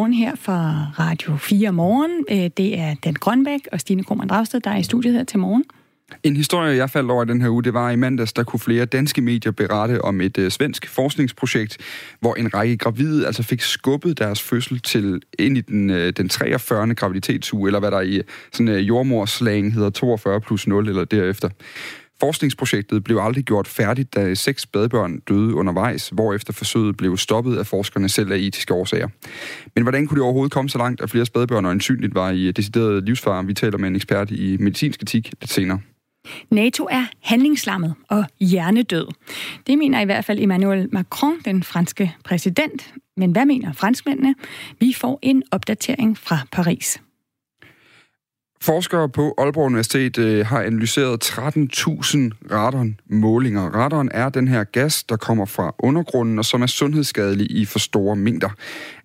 Morgen her fra Radio 4 Morgen. Øh, det er Dan Grønbæk og Stine Krohmann Dragsted, der er i studiet her til morgen. En historie, jeg faldt over den her uge, det var i mandags, der kunne flere danske medier berette om et øh, svensk forskningsprojekt, hvor en række gravide altså fik skubbet deres fødsel til ind i den, øh, den 43. graviditetsuge, eller hvad der i sådan øh, jordmorslang hedder 42 plus 0 eller derefter. Forskningsprojektet blev aldrig gjort færdigt, da seks spædbørn døde undervejs, hvorefter forsøget blev stoppet af forskerne selv af etiske årsager. Men hvordan kunne det overhovedet komme så langt, at flere spædbørn øjensynligt var i decideret livsfare? Vi taler med en ekspert i medicinsk etik lidt senere. NATO er handlingslammet og hjernedød. Det mener i hvert fald Emmanuel Macron, den franske præsident. Men hvad mener franskmændene? Vi får en opdatering fra Paris. Forskere på Aalborg Universitet øh, har analyseret 13.000 radonmålinger. Radon er den her gas, der kommer fra undergrunden, og som er sundhedsskadelig i for store mængder.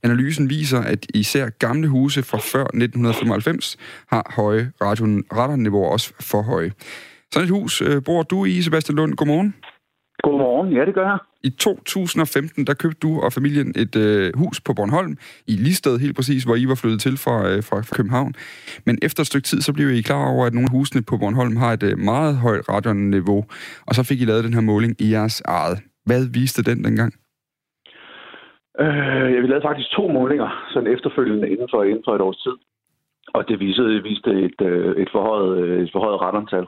Analysen viser, at især gamle huse fra før 1995 har høje radon, radonniveauer, også for høje. Sådan et hus øh, bor du i, Sebastian Lund. Godmorgen. Godmorgen, ja det gør jeg. I 2015, der købte du og familien et øh, hus på Bornholm, i Listed helt præcis, hvor I var flyttet til fra, øh, fra, fra København. Men efter et stykke tid, så blev I klar over, at nogle af husene på Bornholm har et øh, meget højt radionniveau, og så fik I lavet den her måling i jeres eget. Hvad viste den dengang? Øh, ja, vi lavede faktisk to målinger, sådan efterfølgende inden for, inden for et års tid. Og det viste, viste et, øh, et, forhøjet, øh, et forhøjet radontal.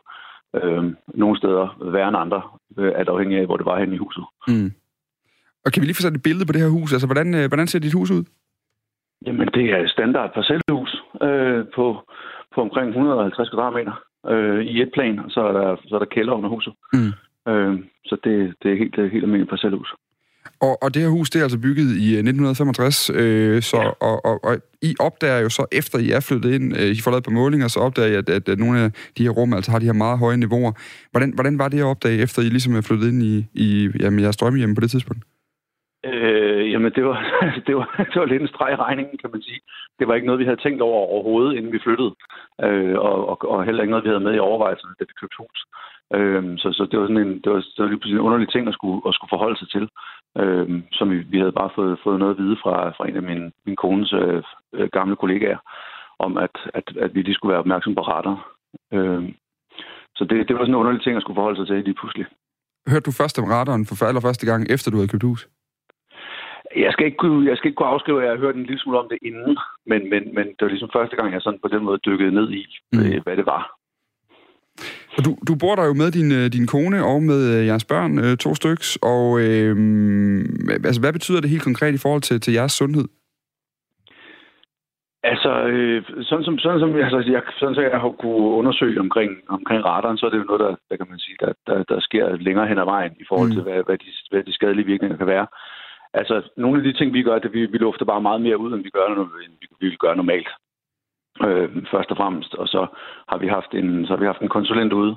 Øh, nogle steder værre end andre, øh, alt afhængig af, hvor det var henne i huset. Mm. Og kan vi lige få sat et billede på det her hus? Altså, hvordan, øh, hvordan ser dit hus ud? Jamen, det er et standard parcelhus øh, på, på omkring 150 kvadratmeter øh, i et plan, og så er der, så er der kælder under huset. Mm. Øh, så det, det er helt, helt almindeligt parcelhus. Og, og det her hus, det er altså bygget i 1965, øh, øh, så, ja. og, og, og I opdager jo så, efter I er flyttet ind, øh, I får lavet på målinger, så opdager I, at, at, at nogle af de her rum altså har de her meget høje niveauer. Hvordan, hvordan var det at opdage, efter I ligesom er flyttet ind i, i jamen, jeres drømmehjem på det tidspunkt? Øh, jamen, det var, det, var, det var lidt en streg i regningen, kan man sige. Det var ikke noget, vi havde tænkt over overhovedet, inden vi flyttede. Øh, og, og, og heller ikke noget, vi havde med i overvejelserne, da vi købte hus. Øh, så, så det var sådan en, det var, det var lige en underlig ting at skulle, at skulle forholde sig til. Øh, som vi, vi havde bare fået, fået noget at vide fra, fra en af min, min kones øh, øh gamle kollegaer, om at, at, at vi lige skulle være opmærksom på retter. Øh, så det, det var sådan en underlig ting at skulle forholde sig til lige pludselig. Hørte du først om retteren for allerførste gang, efter du havde købt hus? Jeg skal, ikke kunne, jeg skal ikke kunne afskrive, at jeg har hørt en lille smule om det inden, men, men, men det var ligesom første gang, jeg sådan på den måde dykkede ned i, mm. Øh, hvad det var. Og du, du bor der jo med din, øh, din kone og med øh, jeres børn, to styks, og øh, altså, hvad betyder det helt konkret i forhold til, til jeres sundhed? Altså, øh, sådan som, sådan som altså, jeg, sådan, så jeg har kunne undersøge omkring, omkring radaren, så er det jo noget, der, der kan man sige, der, der, der sker længere hen ad vejen i forhold til, mm. hvad, hvad, de, hvad de skadelige virkninger kan være. Altså, nogle af de ting, vi gør, det vi, vi lufter bare meget mere ud, end vi gør, end vi, vi vil gøre normalt. Øh, først og fremmest. Og så har vi haft en, så har vi haft en konsulent ude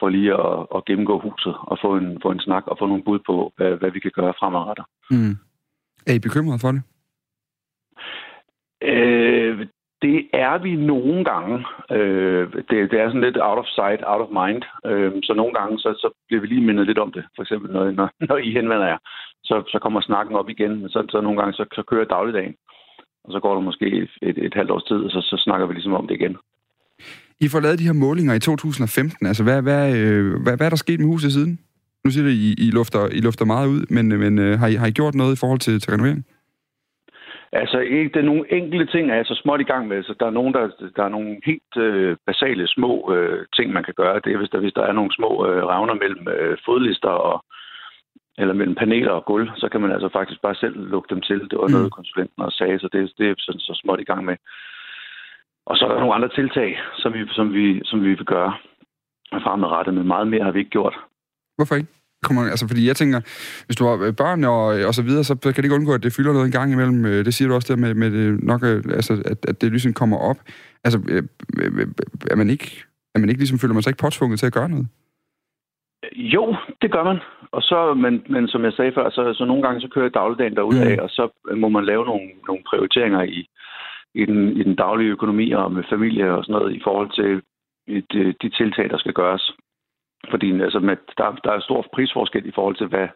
for lige at, at gennemgå huset og få en, få en snak og få nogle bud på, hvad, hvad vi kan gøre fremadrettet. Mm. Er I bekymret for det? Øh, det er vi nogle gange. Øh, det, det er sådan lidt out of sight, out of mind. Øh, så nogle gange, så, så bliver vi lige mindet lidt om det. For eksempel, når, når, når I henvender jer, så, så kommer snakken op igen. Så, så nogle gange, så, så kører dagligdagen. Og så går der måske et, et, et halvt års tid, og så, så snakker vi ligesom om det igen. I får lavet de her målinger i 2015. Altså, hvad, hvad, øh, hvad, hvad er der sket med huset siden? Nu siger det, I, I, lufter, I lufter meget ud, men, øh, men øh, har, I, har I gjort noget i forhold til, til renovering? Altså, ikke, det er nogle enkelte ting, er jeg så småt i gang med. Så der er, nogen, der, der er nogle helt øh, basale små øh, ting, man kan gøre. Det er, hvis der, hvis der er nogle små øh, ravner mellem øh, fodlister og, eller mellem paneler og gulv, så kan man altså faktisk bare selv lukke dem til. Det var mm. noget, konsulenten også sagde, så det, det er sådan så småt i gang med. Og så er der nogle andre tiltag, som vi, som vi, som vi vil gøre fremadrettet, men meget mere har vi ikke gjort. Hvorfor ikke? Kommer, altså, fordi jeg tænker, hvis du har øh, børn og, og så videre, så kan det ikke undgå, at det fylder noget en gang imellem. Øh, det siger du også der med, med det nok, øh, altså, at, at det ligesom kommer op. Altså, er man ikke, er man ikke ligesom, føler man sig ikke påtvunget til at gøre noget? Jo, det gør man. Og så, men, men som jeg sagde før, så, så nogle gange så kører dagligdagen derudad, mm. og så må man lave nogle, nogle prioriteringer i, i, den, i den daglige økonomi og med familie og sådan noget i forhold til de, de tiltag, der skal gøres. Fordi altså, med, der, der er stor prisforskel i forhold til, hvad,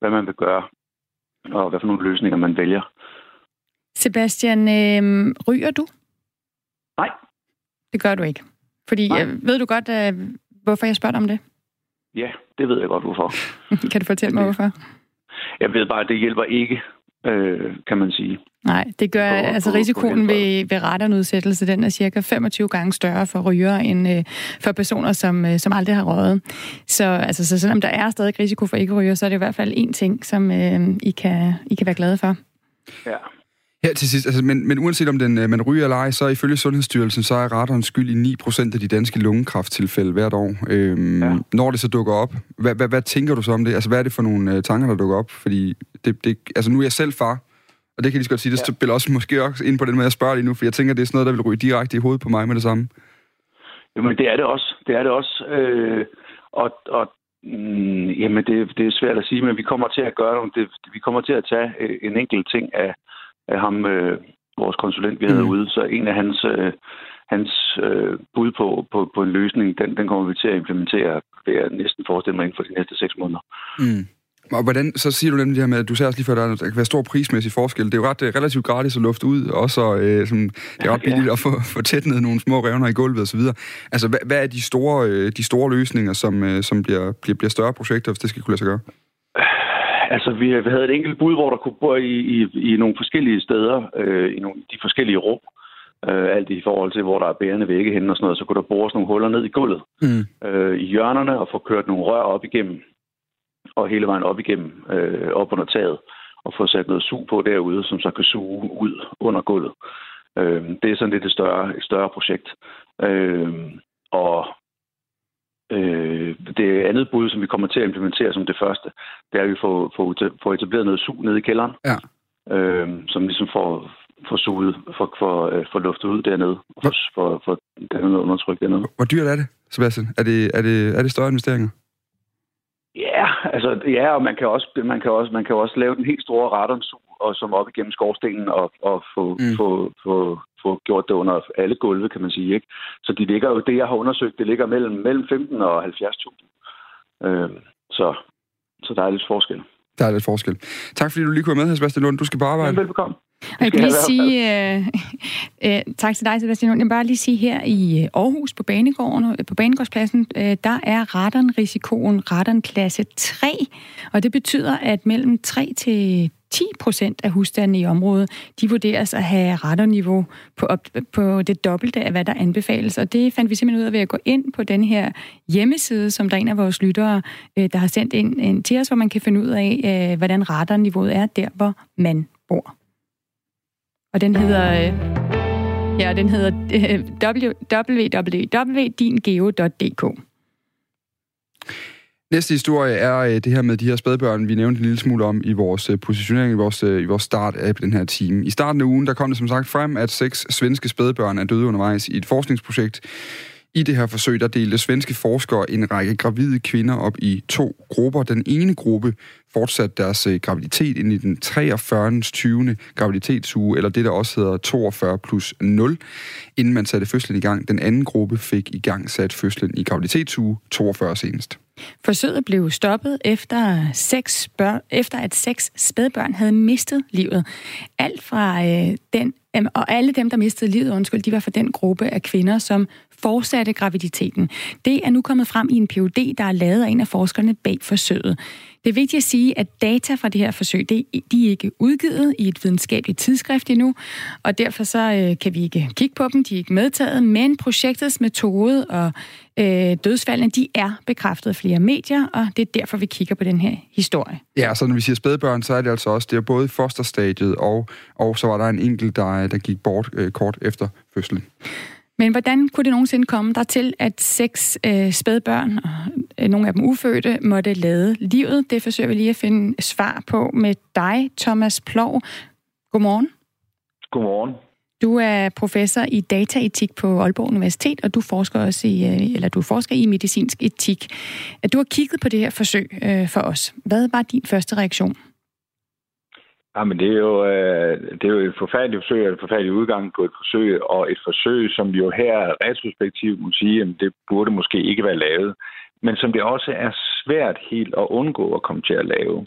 hvad man vil gøre, og hvad for nogle løsninger man vælger. Sebastian, øh, ryger du? Nej. Det gør du ikke. Fordi, Nej. øh, ved du godt, øh, hvorfor jeg spørger dig om det? Ja, det ved jeg godt, hvorfor. kan du fortælle mig, hvorfor? Jeg ved bare, at det hjælper ikke, øh, kan man sige. Nej, det gør, På- altså på- på risikoen helbred. ved, ved radionudsættelse, den er cirka 25 gange større for rygere end øh, for personer, som, øh, som aldrig har røget. Så, altså, så selvom der er stadig risiko for ikke ryger, så er det i hvert fald en ting, som øh, I, kan, I kan være glade for. Ja. Her til sidst, altså, men, men uanset om den, øh, man ryger eller ej, så ifølge Sundhedsstyrelsen, så er radon skyld i 9% af de danske lungekræfttilfælde hvert år. Øhm, Ja. Når det så dukker op, hvad, hvad, hvad tænker du så om det? Altså, hvad er det for nogle øh, tanker, der dukker op? Fordi det, det, altså, nu er jeg selv far, og det kan jeg lige så godt sige, det Ja. spiller også måske også ind på den måde, jeg spørger lige nu, for jeg tænker, det er sådan noget, der vil ryge direkte i hovedet på mig med det samme. Jamen, det er det også. Det er det også. Øh, og og mm, jamen, det, det er svært at sige, men vi kommer til at gøre nogle, det, vi kommer til at tage øh, en enkelt ting af, af ham, øh, vores konsulent, vi havde Mm. ude. Så en af hans, øh, hans øh, bud på, på, på en løsning, den, den kommer vi til at implementere, vil jeg næsten forestille mig, inden for de næste seks måneder. Mm. Og hvordan, så siger du nemlig det her med, at du sagde også lige før, der, der kan være stor prismæssig forskel. Det er jo ret øh, relativt gratis at lufte ud, og så øh, sådan, det er ret Ja. billigt at få, få tætnet nogle små revner i gulvet osv. Altså, hvad, hvad er de store, øh, de store løsninger, som, øh, som bliver, bliver, bliver større projekter, hvis det skal kunne lade sig gøre? Altså, vi, vi havde et enkelt bud, hvor der kunne bo i, i, i nogle forskellige steder, øh, i nogle, de forskellige rum, øh, alt i forhold til, hvor der er bærende vægge henne og sådan noget, så kunne der bores nogle huller ned i gulvet Mm. øh, i hjørnerne og få kørt nogle rør op igennem, og hele vejen op igennem, øh, op under taget, og få sat noget sug på derude, som så kan suge ud under gulvet. Øh, det er sådan lidt et større, et større projekt. Øh, og øh, det andet bud, som vi kommer til at implementere som det første, det er, at vi får, får, får etableret noget sug nede i kælderen, Ja. øh, som ligesom får, får suget, får, får, øh, får luftet ud dernede, og får, får, får dannet noget undertryk dernede. Hvor dyrt er det, Sebastian? Er det, er det, er det større investeringer? Ja, altså ja, og man kan også man kan også man kan også lave den helt store radonsug og som op igennem skorstenen og, og få, Mm. få, få, få gjort det under alle gulve, kan man sige, ikke? Så de ligger jo det jeg har undersøgt, det ligger mellem mellem 15 og 70.000. Øh, så så der er lidt forskel. Der er lidt forskel. Tak fordi du lige kunne være med her, Sebastian Lund. Du skal på arbejde. Men velbekomme. Og jeg kan lige sige, øh, øh, tak til dig, Sebastian Lund. Jeg vil bare lige sige, her i øh, Aarhus på Banegården, øh, på Banegårdspladsen, øh, der er radonrisikoen radonklasse 3, og det betyder, at mellem 3 til 10 procent af husstandene i området, de vurderes at have radonniveau på, op, på det dobbelte af, hvad der anbefales. Og det fandt vi simpelthen ud af ved at gå ind på den her hjemmeside, som der er en af vores lyttere, øh, der har sendt ind, ind til os, hvor man kan finde ud af, øh, hvordan radonniveauet er der, hvor man bor. Og den hedder... Øh, ja, den hedder øh, www.dingeo.dk. Næste historie er øh, det her med de her spædbørn, vi nævnte en lille smule om i vores øh, positionering, i vores, øh, i vores start af den her time. I starten af ugen, der kom det som sagt frem, at seks svenske spædbørn er døde undervejs i et forskningsprojekt. I det her forsøg, der delte svenske forskere en række gravide kvinder op i to grupper. Den ene gruppe fortsatte deres øh, graviditet ind i den 43. 20. graviditetsuge, eller det, der også hedder 42 plus 0, inden man satte fødslen i gang. Den anden gruppe fik i gang sat fødslen i graviditetsuge 42 senest. Forsøget blev stoppet efter, seks børn, efter at seks spædbørn havde mistet livet. Alt fra øh, den, øh, og alle dem, der mistede livet, undskyld, de var fra den gruppe af kvinder, som fortsatte graviditeten. Det er nu kommet frem i en PUD, der er lavet af en af forskerne bag forsøget. Det er vigtigt at sige, at data fra det her forsøg, det, de er ikke udgivet i et videnskabeligt tidsskrift endnu, og derfor så øh, kan vi ikke kigge på dem, de er ikke medtaget, men projektets metode og øh, dødsfaldene, de er bekræftet af flere medier, og det er derfor, vi kigger på den her historie. Ja, så når vi siger spædbørn, så er det altså også, det er både i fosterstadiet, og, og så var der en enkelt, der, der gik bort øh, kort efter fødslen. Men hvordan kunne det nogensinde komme der til, at seks øh, spædbørn, og øh, nogle af dem ufødte, måtte lade livet? Det forsøger vi lige at finde svar på med dig, Thomas Plov. Godmorgen. Godmorgen. Du er professor i dataetik på Aalborg Universitet, og du forsker også i, øh, eller du forsker i medicinsk etik. Du har kigget på det her forsøg øh, for os. Hvad var din første reaktion? Jamen, det er jo, øh, det er jo et forfærdeligt forsøg, og et forfærdeligt udgang på et forsøg, og et forsøg, som jo her retrospektivt må sige, at det burde måske ikke være lavet, men som det også er svært helt at undgå at komme til at lave.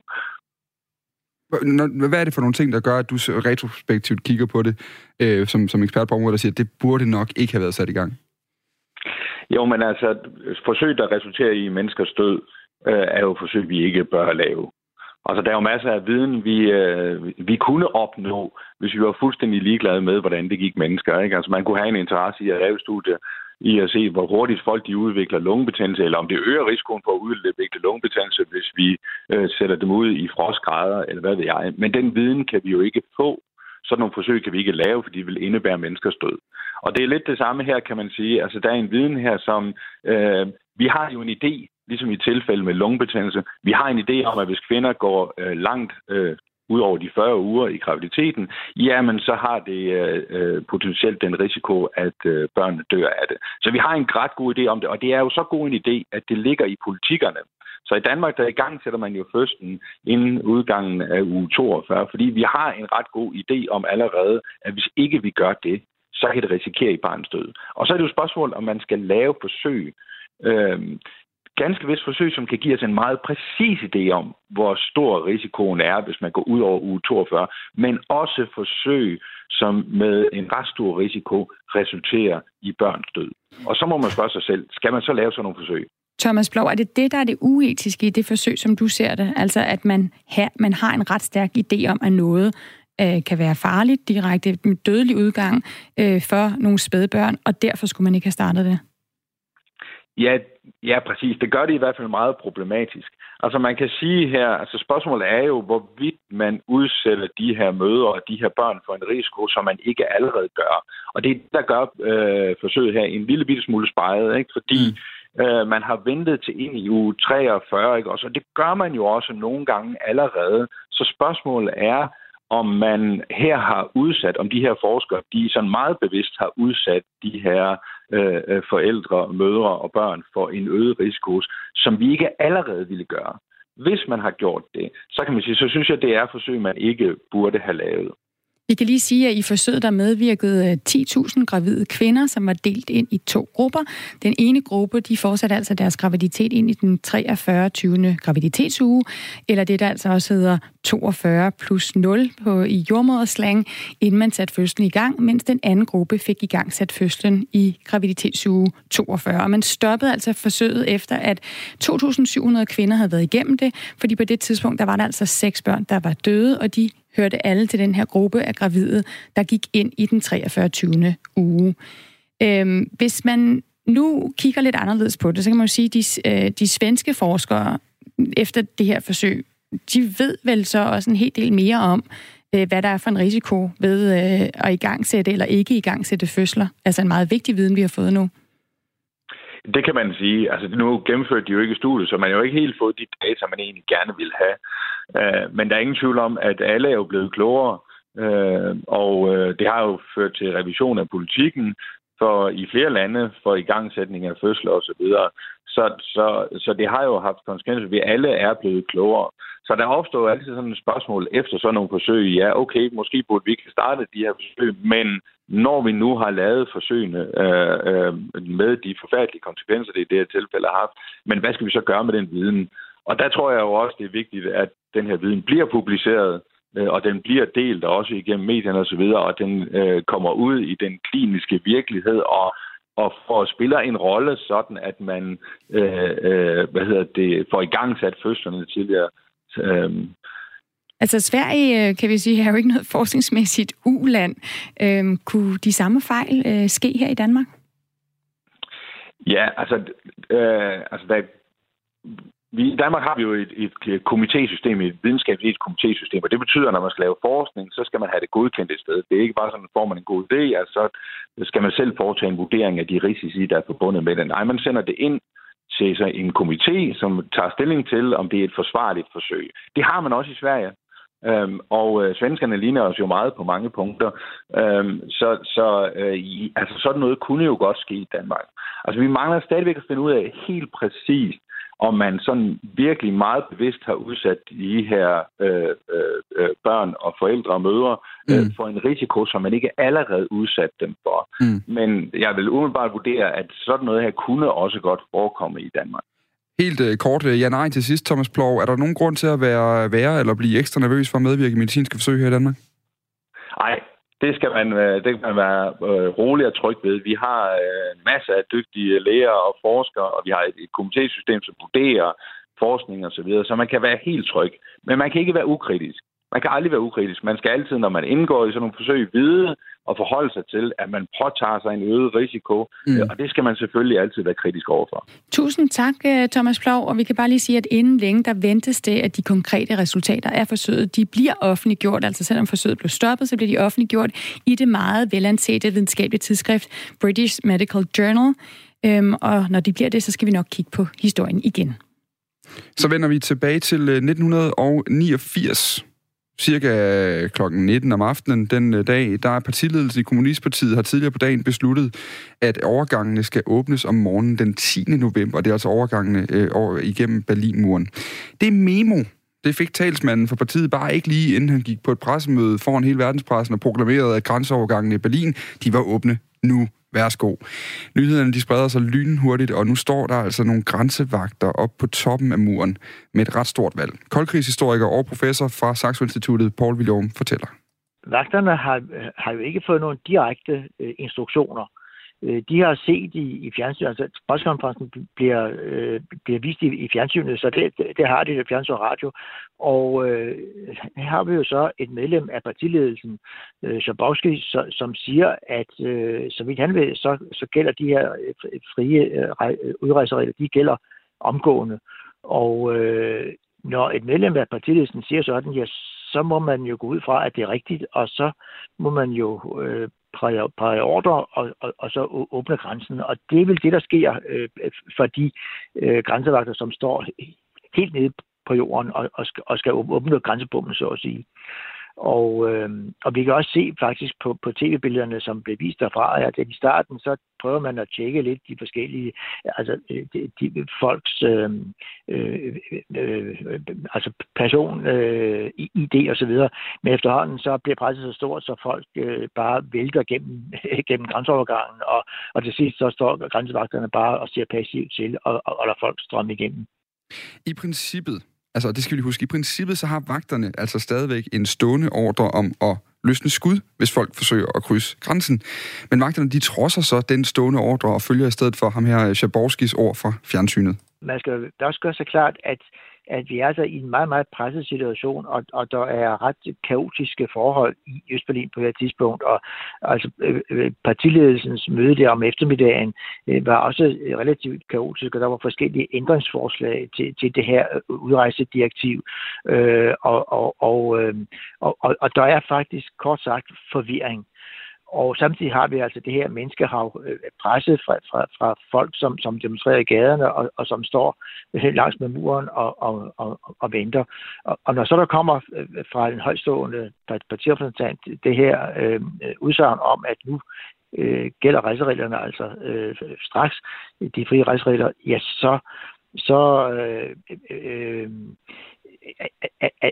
hvad er det for nogle ting, der gør, at du retrospektivt kigger på det øh, som, som ekspert på området og siger, at det burde nok ikke have været sat i gang? Jo, men altså, forsøg, der resulterer i menneskers død, øh, er jo forsøg, vi ikke bør lave. Altså, der er jo masser af viden, vi, øh, vi kunne opnå, hvis vi var fuldstændig ligeglade med, hvordan det gik mennesker. Ikke? Altså, man kunne have en interesse i at lave studier i at se, hvor hurtigt folk de udvikler lungebetændelse, eller om det øger risikoen for at udvikle lungebetændelse, hvis vi øh, sætter dem ud i frostgrader, eller hvad ved jeg. Men den viden kan vi jo ikke få. Sådan nogle forsøg kan vi ikke lave, fordi det vil indebære menneskers død. Og det er lidt det samme her, kan man sige. Altså, der er en viden her, som... Øh, vi har jo en idé ligesom i tilfælde med lungebetændelse. Vi har en idé om, at hvis kvinder går øh, langt øh, ud over de 40 uger i graviditeten, jamen så har det øh, øh, potentielt den risiko, at øh, børnene dør af det. Så vi har en ret god idé om det, og det er jo så god en idé, at det ligger i politikerne. Så i Danmark, der i gang sætter man jo fødslen inden udgangen af uge 42, fordi vi har en ret god idé om allerede, at hvis ikke vi gør det, så kan det risikere i barns død. Og så er det jo et spørgsmål, om man skal lave forsøg. Øhm, ganske vist forsøg, som kan give os en meget præcis idé om, hvor stor risikoen er, hvis man går ud over uge 42, men også forsøg, som med en ret stor risiko resulterer i børns død. Og så må man spørge sig selv, skal man så lave sådan nogle forsøg? Thomas Blå, er det det, der er det uetiske i det forsøg, som du ser det? Altså, at man, her, man har en ret stærk idé om, at noget øh, kan være farligt direkte med dødelig udgang øh, for nogle spædbørn, og derfor skulle man ikke have startet det? Ja, ja, præcis. Det gør det i hvert fald meget problematisk. Altså man kan sige her, altså spørgsmålet er jo, hvorvidt man udsætter de her møder og de her børn for en risiko, som man ikke allerede gør. Og det er det, der gør øh, forsøget her en lille bitte smule spejlet, ikke? fordi mm. øh, man har ventet til ind i uge 43, ikke? og så det gør man jo også nogle gange allerede. Så spørgsmålet er, om man her har udsat, om de her forskere, de sådan meget bevidst har udsat de her øh, øh, forældre, mødre og børn for en øget risiko, som vi ikke allerede ville gøre. Hvis man har gjort det, så kan man sige, så synes jeg, det er forsøg, man ikke burde have lavet. Vi kan lige sige, at i forsøget der medvirkede øh, 10.000 gravide kvinder, som var delt ind i to grupper. Den ene gruppe, de fortsatte altså deres graviditet ind i den 43. 20. graviditetsuge, eller det, der altså også hedder 42 plus 0 på, i jordmoderslang, inden man satte fødslen i gang, mens den anden gruppe fik i gang sat fødslen i graviditetsuge 42. Og man stoppede altså forsøget efter, at 2.700 kvinder havde været igennem det, fordi på det tidspunkt, der var der altså seks børn, der var døde, og de hørte alle til den her gruppe af gravide, der gik ind i den 43. uge. Øhm, hvis man nu kigger lidt anderledes på det, så kan man jo sige, at de, øh, de svenske forskere efter det her forsøg, de ved vel så også en hel del mere om, øh, hvad der er for en risiko ved øh, at igangsætte eller ikke igangsætte fødsler. Altså en meget vigtig viden, vi har fået nu. Det kan man sige. Altså, nu gennemførte de jo ikke studiet, så man har jo ikke helt fået de data, man egentlig gerne vil have. Øh, men der er ingen tvivl om, at alle er jo blevet klogere, øh, og øh, det har jo ført til revision af politikken for i flere lande for igangsætning af fødsler osv. Så, så, så, så det har jo haft konsekvenser. Vi alle er blevet klogere. Så der opstår altid sådan et spørgsmål efter sådan nogle forsøg. Ja, okay, måske burde vi ikke starte de her forsøg, men når vi nu har lavet forsøgene øh, øh, med de forfærdelige konsekvenser, det i det her tilfælde har haft, men hvad skal vi så gøre med den viden? Og der tror jeg jo også, det er vigtigt, at den her viden bliver publiceret, øh, og den bliver delt også igennem medierne osv., og, og den øh, kommer ud i den kliniske virkelighed, og og for spiller en rolle sådan, at man øh, øh, hvad hedder det, får i gang sat fødslerne tidligere. Øh, Altså Sverige, øh, kan vi sige, er jo ikke noget forskningsmæssigt uland. Øhm, kunne de samme fejl øh, ske her i Danmark? Ja, altså, øh, altså der, vi, I Danmark har vi jo et, et, et komitésystem, et videnskabeligt komitésystem, og det betyder, at når man skal lave forskning, så skal man have det godkendt et sted. Det er ikke bare sådan, at får man en god idé, altså så skal man selv foretage en vurdering af de risici, der er forbundet med den. Nej, man sender det ind til så en komité, som tager stilling til, om det er et forsvarligt forsøg. Det har man også i Sverige. Øhm, og øh, svenskerne ligner os jo meget på mange punkter. Øhm, så så øh, i, altså sådan noget kunne jo godt ske i Danmark. Altså vi mangler stadigvæk at finde ud af helt præcist, om man sådan virkelig meget bevidst har udsat de her øh, øh, børn og forældre og mødre øh, mm. for en risiko, som man ikke allerede udsat dem for. Mm. Men jeg vil umiddelbart vurdere, at sådan noget her kunne også godt forekomme i Danmark. Helt øh, kort, øh, ja nej til sidst, Thomas Plov. Er der nogen grund til at være værre eller blive ekstra nervøs for at medvirke i medicinske forsøg her i Danmark? Nej, det skal man, øh, det kan man være øh, rolig og tryg ved. Vi har øh, en masser af dygtige læger og forskere, og vi har et, et komitésystem, som vurderer forskning og så videre, så man kan være helt tryg. Men man kan ikke være ukritisk. Man kan aldrig være ukritisk. Man skal altid, når man indgår i sådan nogle forsøg, vide og forholde sig til, at man påtager sig en øget risiko, mm. og det skal man selvfølgelig altid være kritisk overfor. Tusind tak, øh, Thomas Plov, og vi kan bare lige sige, at inden længe, der ventes det, at de konkrete resultater af forsøget, de bliver offentliggjort, altså selvom forsøget blev stoppet, så bliver de offentliggjort i det meget velansete videnskabelige tidsskrift British Medical Journal, øhm, og når de bliver det, så skal vi nok kigge på historien igen. Så vender vi tilbage til 1989. Cirka øh, klokken 19 om aftenen den øh, dag, der er partiledelsen i Kommunistpartiet har tidligere på dagen besluttet, at overgangene skal åbnes om morgenen den 10. november. Det er altså overgangene øh, over igennem Berlinmuren. Det er memo, det fik talsmanden for partiet bare ikke lige, inden han gik på et pressemøde foran hele verdenspressen og proklamerede, at grænseovergangene i Berlin, de var åbne nu. Værsgo. Nyhederne de spreder sig lynhurtigt, og nu står der altså nogle grænsevagter op på toppen af muren med et ret stort valg. Koldkrigshistoriker og professor fra Saxo Instituttet, Paul William, fortæller. Vagterne har, har jo ikke fået nogen direkte øh, instruktioner øh, de har set i, i fjernsynet, altså pressekonferencen bliver, øh, bliver vist i, i fjernsynet, så det, det har de i fjernsyn og radio. Og øh, her har vi jo så et medlem af partiledelsen, øh, Schabowski, så, som siger, at øh, så vidt han ved, så, så gælder de her øh, frie øh, øh, udrejseregler, de gælder omgående. Og øh, når et medlem af partiledelsen siger sådan, ja, så må man jo gå ud fra, at det er rigtigt, og så må man jo øh, præge ordre og, og, og så åbne grænsen. Og det er vel det, der sker øh, for de øh, grænsevagter, som står helt nede på jorden og, og, skal, og skal åbne grænsebommen, så at sige. Og, øh, og vi kan også se faktisk på, på tv-billederne, som blev vist derfra, at i starten, så prøver man at tjekke lidt de forskellige, altså øh, de, de folks øh, øh, øh, altså person, øh, ID og så videre. Men efterhånden så bliver presset så stort, så folk øh, bare vælter gennem, gennem grænseovergangen, og, og til sidst så står grænsevagterne bare og ser passivt til, og, og, og lader folk strømme igennem. I princippet, Altså, det skal vi huske. I princippet så har vagterne altså stadigvæk en stående ordre om at løsne skud, hvis folk forsøger at krydse grænsen. Men vagterne, de trodser så den stående ordre og følger i stedet for ham her Schaborskis ord fra fjernsynet. Man skal også gøre sig klart, at at vi er altså i en meget, meget presset situation, og, og der er ret kaotiske forhold i Østberlin på det her tidspunkt, og altså øh, øh partiledelsens møde der om eftermiddagen øh, var også relativt kaotisk, og der var forskellige ændringsforslag til, til det her øh, udrejsedirektiv, øh, og, og, og, øh, og, og, og der er faktisk kort sagt forvirring. Og samtidig har vi altså det her menneskehav øh, presset fra, fra, fra folk, som, som demonstrerer i gaderne og, og som står langs med muren og, og, og, og venter. Og, og når så der kommer øh, fra en højstående partirepræsentant det her øh, udsagn om, at nu øh, gælder rejsereglerne altså øh, straks, de frie rejseregler, ja, så, så øh, øh, øh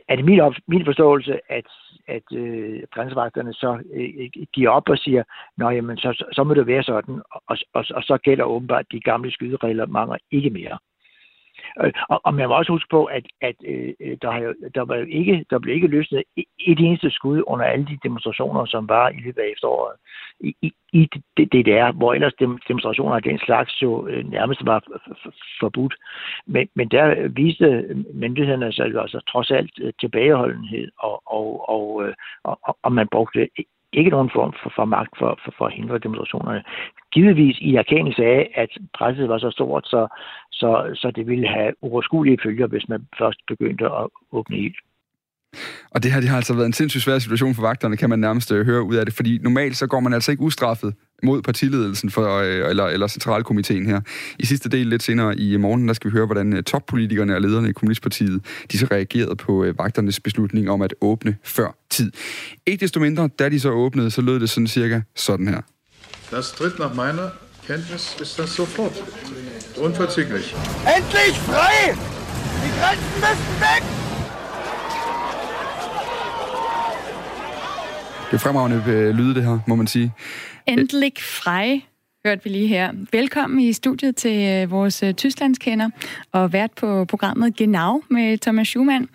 er, det min, op, min forståelse, at, at øh, grænsevagterne så øh, giver op og siger, nå jamen, så, så, må det være sådan, og, og, og så gælder åbenbart de gamle skyderegler mange ikke mere. Øh, og, og man må også huske på, at, at øh, øh der, har, der, var jo ikke, der blev ikke løsnet et eneste skud under alle de demonstrationer, som var i løbet af efteråret i, i, i DDR, hvor ellers demonstrationer af den slags jo øh, nærmest var forbudt. Men, men der viste myndighederne sig altså trods alt øh, tilbageholdenhed, og, og, øh, og, og, og man brugte ikke nogen form for, for magt for, for, for at hindre demonstrationerne. Givetvis i erkendelse af, at presset var så stort, så, så, så det ville have uoverskuelige følger, hvis man først begyndte at åbne ild. Og det her det har altså været en sindssygt svær situation for vagterne, kan man nærmest øh, høre ud af det, fordi normalt så går man altså ikke ustraffet mod partiledelsen for, øh, eller, eller centralkomiteen her. I sidste del lidt senere i morgen, der skal vi høre, hvordan øh, toppolitikerne og lederne i Kommunistpartiet, de så reagerede på vagternes beslutning om at åbne før tid. Ikke desto mindre, da de så åbnede, så lød det sådan cirka sådan her. Das tritt nach meiner Kenntnis ist das sofort. Unverzüglich. Endlich frei! Die Grenzen müssen weg! Det er fremragende øh, lyde, det her, må man sige. Endelig frej. hørte vi lige her. Velkommen i studiet til øh, vores øh, Tysklandskender og vært på programmet Genau med Thomas Schumann.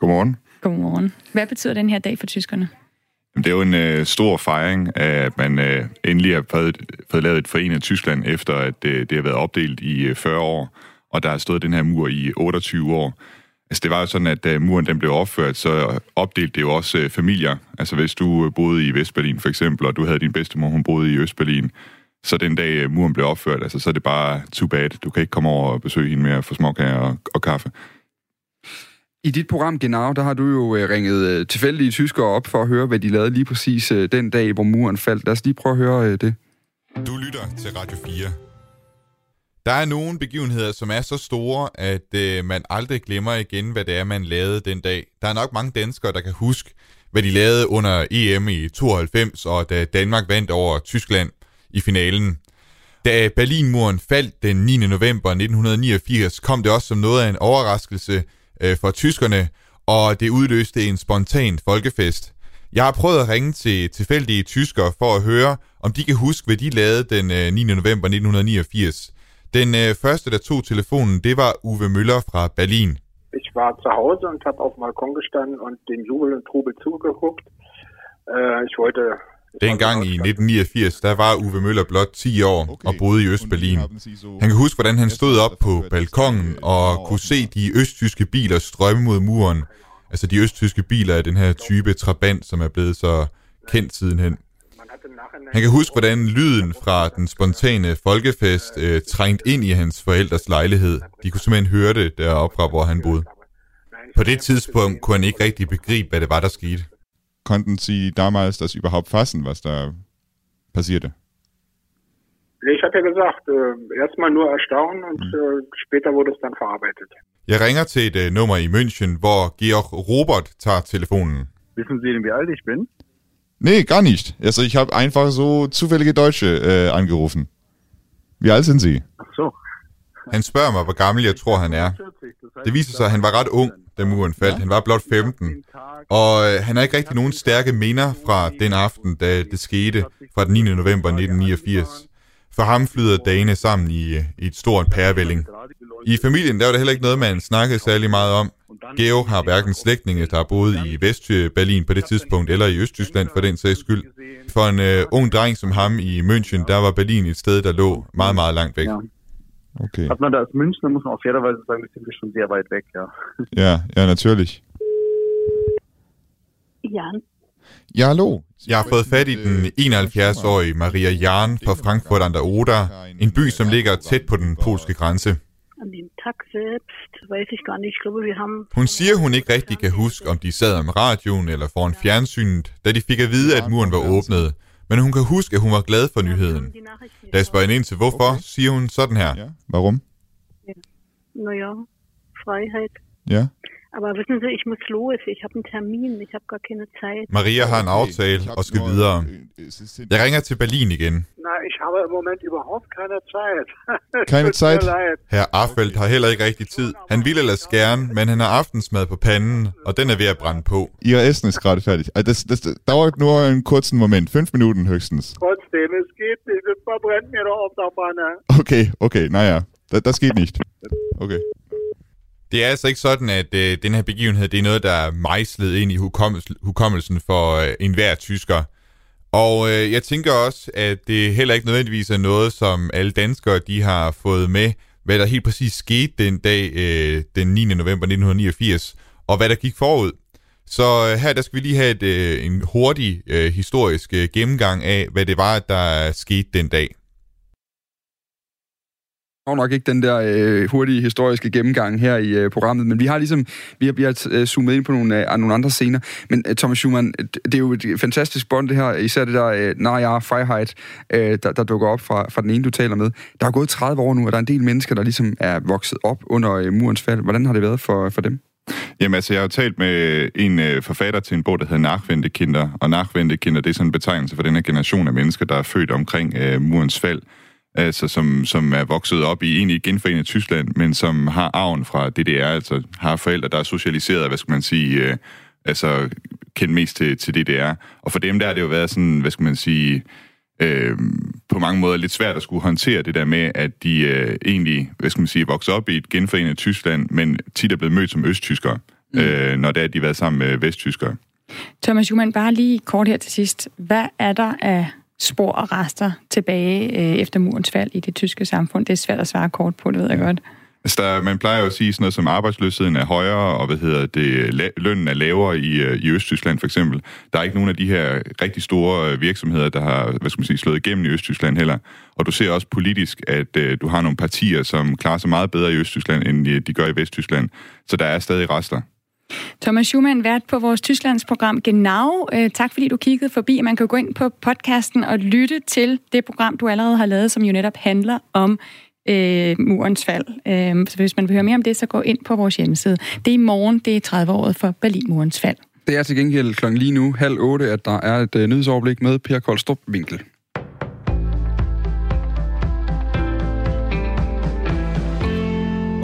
Godmorgen. Godmorgen. Hvad betyder den her dag for tyskerne? Det er jo en øh, stor fejring af, at man øh, endelig har fået, fået lavet et forenet Tyskland, efter at øh, det har været opdelt i øh, 40 år, og der har stået den her mur i 28 år. Altså det var jo sådan, at da muren den blev opført, så opdelte det jo også øh, familier. Altså hvis du boede i Vestberlin for eksempel, og du havde din bedstemor, hun boede i Østberlin, så den dag øh, muren blev opført, altså så er det bare too bad. Du kan ikke komme over og besøge hende mere for småkager og, og kaffe. I dit program Genau, der har du jo øh, ringet øh, tilfældige tyskere op for at høre, hvad de lavede lige præcis øh, den dag, hvor muren faldt. Lad os lige prøve at høre det. Du lytter til Radio 4. Der er nogle begivenheder, som er så store, at øh, man aldrig glemmer igen, hvad det er, man lavede den dag. Der er nok mange danskere, der kan huske, hvad de lavede under EM i 92, og da Danmark vandt over Tyskland i finalen. Da Berlinmuren faldt den 9. november 1989, kom det også som noget af en overraskelse øh, for tyskerne, og det udløste en spontan folkefest. Jeg har prøvet at ringe til tilfældige tyskere for at høre, om de kan huske, hvad de lavede den øh, 9. november 1989. Den øh, første, der tog telefonen, det var Uwe Møller fra Berlin. Ich war zu Hause und habe auf dem Balkon gestanden und den Jubel und Trubel zugeguckt. Äh, ich wollte Dengang i 1989, der var Uwe Møller blot 10 år og boede i Østberlin. Han kan huske, hvordan han stod op på balkongen og kunne se de østtyske biler strømme mod muren. Altså de østtyske biler af den her type Trabant, som er blevet så kendt sidenhen. Han kan huske, hvordan lyden fra den spontane folkefest øh, trængte ind i hans forældres lejlighed. De kunne simpelthen høre det deroppe fra, hvor han boede. På det tidspunkt kunne han ikke rigtig begribe, hvad det var, der skete. Konnten Sie damals das überhaupt fassen, was da passierte? Ich hatte gesagt, äh, erstmal nur erstaunen und äh, später wurde es dann verarbeitet. Jeg ringer til et uh, nummer i München, hvor Georg Robert tager telefonen. Wissen Sie denn, wie alt ich bin? Nee, gar nicht. Also ich habe einfach so zufällige Deutsche äh, angerufen. Wie alt sind Sie? Ach so. Han spørger mig, hvor gammel jeg tror, han er. Det viser sig, at han var ret ung, da muren faldt. Han var blot 15. Og øh, han har ikke rigtig nogen stærke minder fra den aften, da det skete, fra den 9. november 1989. For ham flyder dagene sammen i, øh, i et stort pærevælling. I familien der var det heller ikke noget, man snakkede særlig meget om. Geo har hverken slægtninge, der har boet i Vest-Berlin på det tidspunkt, eller i Østtyskland for den sags skyld. For en uh, ung dreng som ham i München, der var Berlin et sted, der lå meget, meget langt væk. Ja. Okay. Hat man da als Münchner, muss man auf fairerweise sagen, das sind wir schon sehr weit weg, ja. Ja, ja, natürlich. Jan. Ja, hallo. Jeg har fået fat i den 71-årige Maria Jahn fra Frankfurt an der Oder, en by, som ligger tæt på den polske grænse. An dem Tag selbst weiß ich gar nicht. Ich glaube, wir haben... Hun siger, hun ikke rigtig kan huske, om de sad om radioen eller foran fjernsynet, da de fik at vide, at muren var åbnet. Men hun kan huske, at hun var glad for nyheden. Da jeg spørger hende ind til hvorfor, siger hun sådan her. Ja. Warum? Naja, Freiheit. Ja. Aber wissen Sie, ich muss los. Ich habe einen Termin. Ich habe gar keine Zeit. Maria en aftale og skal videre. Jeg ringer til Berlin igen. Na, ich habe im Moment überhaupt keine Zeit. Keine Zeit? Herr Affeldt har heller ikke rigtig tid. Han vil ellers gerne, men han har aftensmad på panden, og den er ved at brænde på. Ihr Essen ist gerade fertig. Also Das, das dauert nur einen kurzen Moment. Fünf Minuten höchstens. Trotzdem, es geht nicht. Es verbrennt mir doch auf der Pfanne. Okay, okay, naja. Das, das geht nicht. Okay. Det er altså ikke sådan, at øh, den her begivenhed, det er noget, der er mejslet ind i hukommelsen, hukommelsen for øh, enhver tysker. Og øh, jeg tænker også, at det heller ikke nødvendigvis er noget, som alle danskere de har fået med, hvad der helt præcis skete den dag, øh, den 9. november 1989, og hvad der gik forud. Så øh, her der skal vi lige have et, øh, en hurtig øh, historisk øh, gennemgang af, hvad det var, der skete den dag får nok ikke den der øh, hurtige historiske gennemgang her i øh, programmet, men vi har ligesom vi har, vi har øh, zoomet ind på nogle, øh, nogle andre scener. Men øh, Thomas Schumann, det er jo et fantastisk bånd det her, især det der øh, Naja Freiheit, øh, der, der dukker op fra, fra den ene, du taler med. Der er gået 30 år nu, og der er en del mennesker, der ligesom er vokset op under øh, murens fald. Hvordan har det været for, for dem? Jamen altså, jeg har jo talt med en øh, forfatter til en bog, der hedder Nachwendekinder, og Nachwendekinder, det er sådan en betegnelse for den her generation af mennesker, der er født omkring øh, murens fald, altså som, som er vokset op i egentlig genforenet Tyskland, men som har arven fra DDR, altså har forældre, der er socialiseret, hvad skal man sige, øh, altså kendt mest til, til DDR. Og for dem der har det jo været sådan, hvad skal man sige, øh, på mange måder lidt svært at skulle håndtere det der med, at de øh, egentlig, hvad skal man sige, vokser op i et genforenet Tyskland, men tit er blevet mødt som østtyskere, mm. øh, når det er, de har været sammen med vesttyskere. Thomas Schumann, bare lige kort her til sidst. Hvad er der af spor og rester tilbage øh, efter murens fald i det tyske samfund? Det er svært at svare kort på, det ved jeg godt. Altså, der, man plejer jo at sige sådan noget som arbejdsløsheden er højere, og hvad hedder det, la- lønnen er lavere i, øh, i Østtyskland for eksempel. Der er ikke nogen af de her rigtig store øh, virksomheder, der har hvad skal man sige, slået igennem i Østtyskland heller. Og du ser også politisk, at uh, du har nogle partier, som klarer sig meget bedre i Østtyskland, end de gør i Vesttyskland. Så der er stadig rester. Thomas Schumann, vært på vores Tysklandsprogram Genau. Øh, tak fordi du kiggede forbi. Man kan gå ind på podcasten og lytte til det program, du allerede har lavet, som jo netop handler om øh, murens fald. Øh, så hvis man vil høre mere om det, så gå ind på vores hjemmeside. Det er i morgen, det er 30-året for Berlinmurens fald. Det er til gengæld klokken lige nu, halv otte, at der er et øh, nyhedsoverblik med Per Koldstrup Winkel.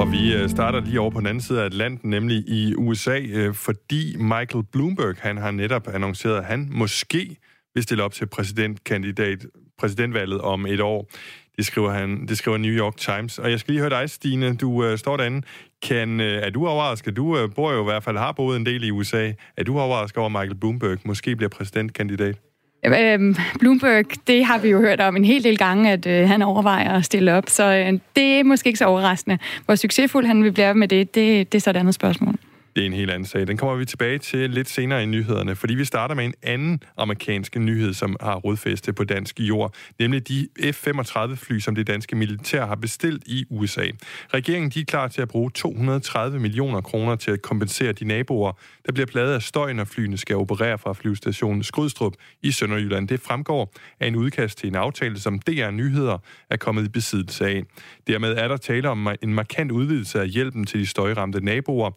Og vi øh, starter lige over på den anden side af Atlanten, nemlig i USA, øh, fordi Michael Bloomberg, han har netop annonceret, at han måske vil stille op til præsidentkandidat, præsidentvalget om et år. Det skriver, han, det skriver New York Times. Og jeg skal lige høre dig, Stine. Du øh, står derinde. Kan, øh, er du overrasket? Du øh, bor jo i hvert fald, har boet en del i USA. Er du overrasket over, at Michael Bloomberg måske bliver præsidentkandidat? Øhm, Bloomberg, det har vi jo hørt om en hel del gange, at øh, han overvejer at stille op, så øh, det er måske ikke så overraskende. Hvor succesfuld han vil blive med det, det, det er så et andet spørgsmål. Det er en helt anden sag. Den kommer vi tilbage til lidt senere i nyhederne, fordi vi starter med en anden amerikansk nyhed, som har rodfæste på dansk jord, nemlig de F-35-fly, som det danske militær har bestilt i USA. Regeringen de er klar til at bruge 230 millioner kroner til at kompensere de naboer, der bliver pladet af støj, når flyene skal operere fra flyvestationen Skrydstrup i Sønderjylland. Det fremgår af en udkast til en aftale, som DR Nyheder er kommet i besiddelse af. Dermed er der tale om en markant udvidelse af hjælpen til de støjramte naboer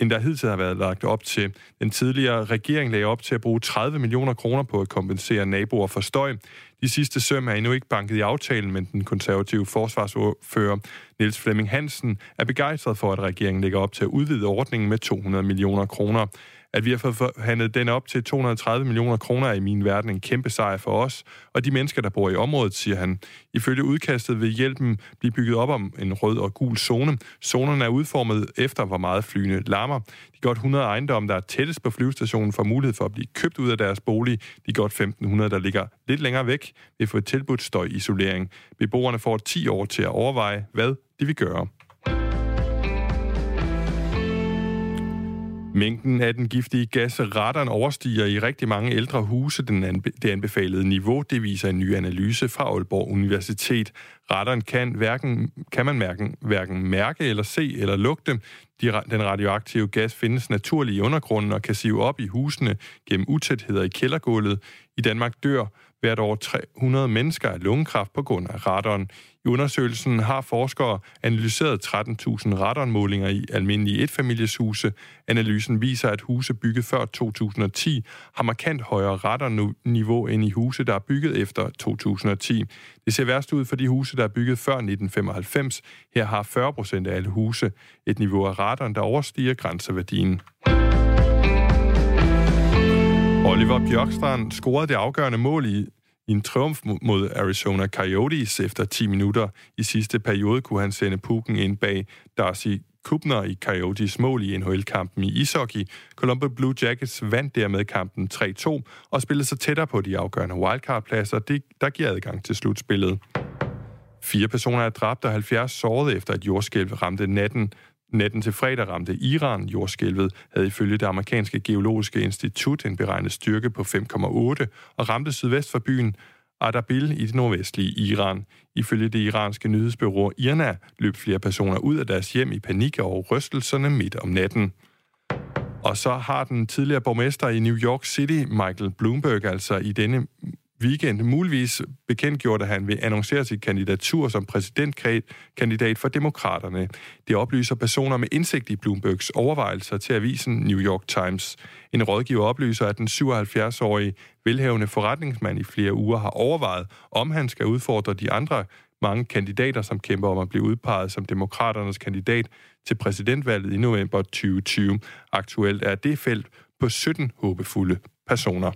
end der hidtil har været lagt op til. Den tidligere regering lagde op til at bruge 30 millioner kroner på at kompensere naboer for støj. De sidste søm er endnu ikke banket i aftalen, men den konservative forsvarsfører Niels Flemming Hansen er begejstret for, at regeringen lægger op til at udvide ordningen med 200 millioner kroner. At vi har fået forhandlet den op til 230 millioner kroner er i min verden en kæmpe sejr for os, og de mennesker, der bor i området, siger han. Ifølge udkastet vil hjælpen blive bygget op om en rød og gul zone. Zonerne er udformet efter, hvor meget flyene larmer. De godt 100 ejendomme, der er tættest på flyvestationen, får mulighed for at blive købt ud af deres bolig. De godt 1500, der ligger lidt længere væk, vil få tilbudt støjisolering. Beboerne får 10 år til at overveje, hvad de vil gøre. Mængden af den giftige gas radon overstiger i rigtig mange ældre huse den anbe- det anbefalede niveau. Det viser en ny analyse fra Aalborg Universitet. Radon kan, hverken, kan man hverken, hverken mærke eller se eller lugte. De, den radioaktive gas findes naturligt i undergrunden og kan sive op i husene gennem utætheder i kældergulvet. I Danmark dør hvert år 300 mennesker af lungekræft på grund af radon. I undersøgelsen har forskere analyseret 13.000 radonmålinger i almindelige etfamilieshuse. Analysen viser, at huse bygget før 2010 har markant højere radonniveau end i huse, der er bygget efter 2010. Det ser værst ud for de huse, der er bygget før 1995. Her har 40 procent af alle huse et niveau af radon, der overstiger grænseværdien. Oliver Bjørkstrand scorede det afgørende mål i i en triumf mod Arizona Coyotes efter 10 minutter i sidste periode kunne han sende pukken ind bag Darcy Kubner i Coyotes mål i NHL-kampen i ishockey. Columbus Blue Jackets vandt dermed kampen 3-2 og spillede sig tættere på de afgørende wildcard-pladser, det, der giver adgang til slutspillet. Fire personer er dræbt og 70 såret efter et jordskælv ramte natten Natten til fredag ramte Iran jordskælvet, havde ifølge det amerikanske geologiske institut en beregnet styrke på 5,8 og ramte sydvest for byen Ardabil i det nordvestlige Iran. Ifølge det iranske nyhedsbyrå IRNA løb flere personer ud af deres hjem i panik over rystelserne midt om natten. Og så har den tidligere borgmester i New York City, Michael Bloomberg, altså i denne weekend muligvis bekendtgjort, at han vil annoncere sit kandidatur som præsidentkandidat for demokraterne. Det oplyser personer med indsigt i Bloombergs overvejelser til avisen New York Times. En rådgiver oplyser, at den 77-årige velhavende forretningsmand i flere uger har overvejet, om han skal udfordre de andre mange kandidater, som kæmper om at blive udpeget som demokraternes kandidat til præsidentvalget i november 2020. Aktuelt er det felt på 17 håbefulde personer.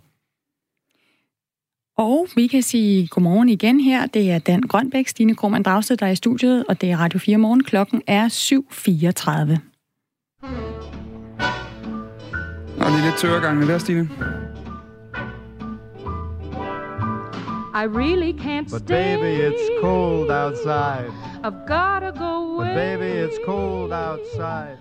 Og vi kan sige godmorgen igen her. Det er Dan Grønbæk, Stine Krohmann Dragsted, der er i studiet, og det er Radio 4 morgen. Klokken er 7.34. Og lige lidt tørregangene der, Stine. I really can't But stay. baby, it's cold outside. I've gotta go But away. baby, it's cold outside.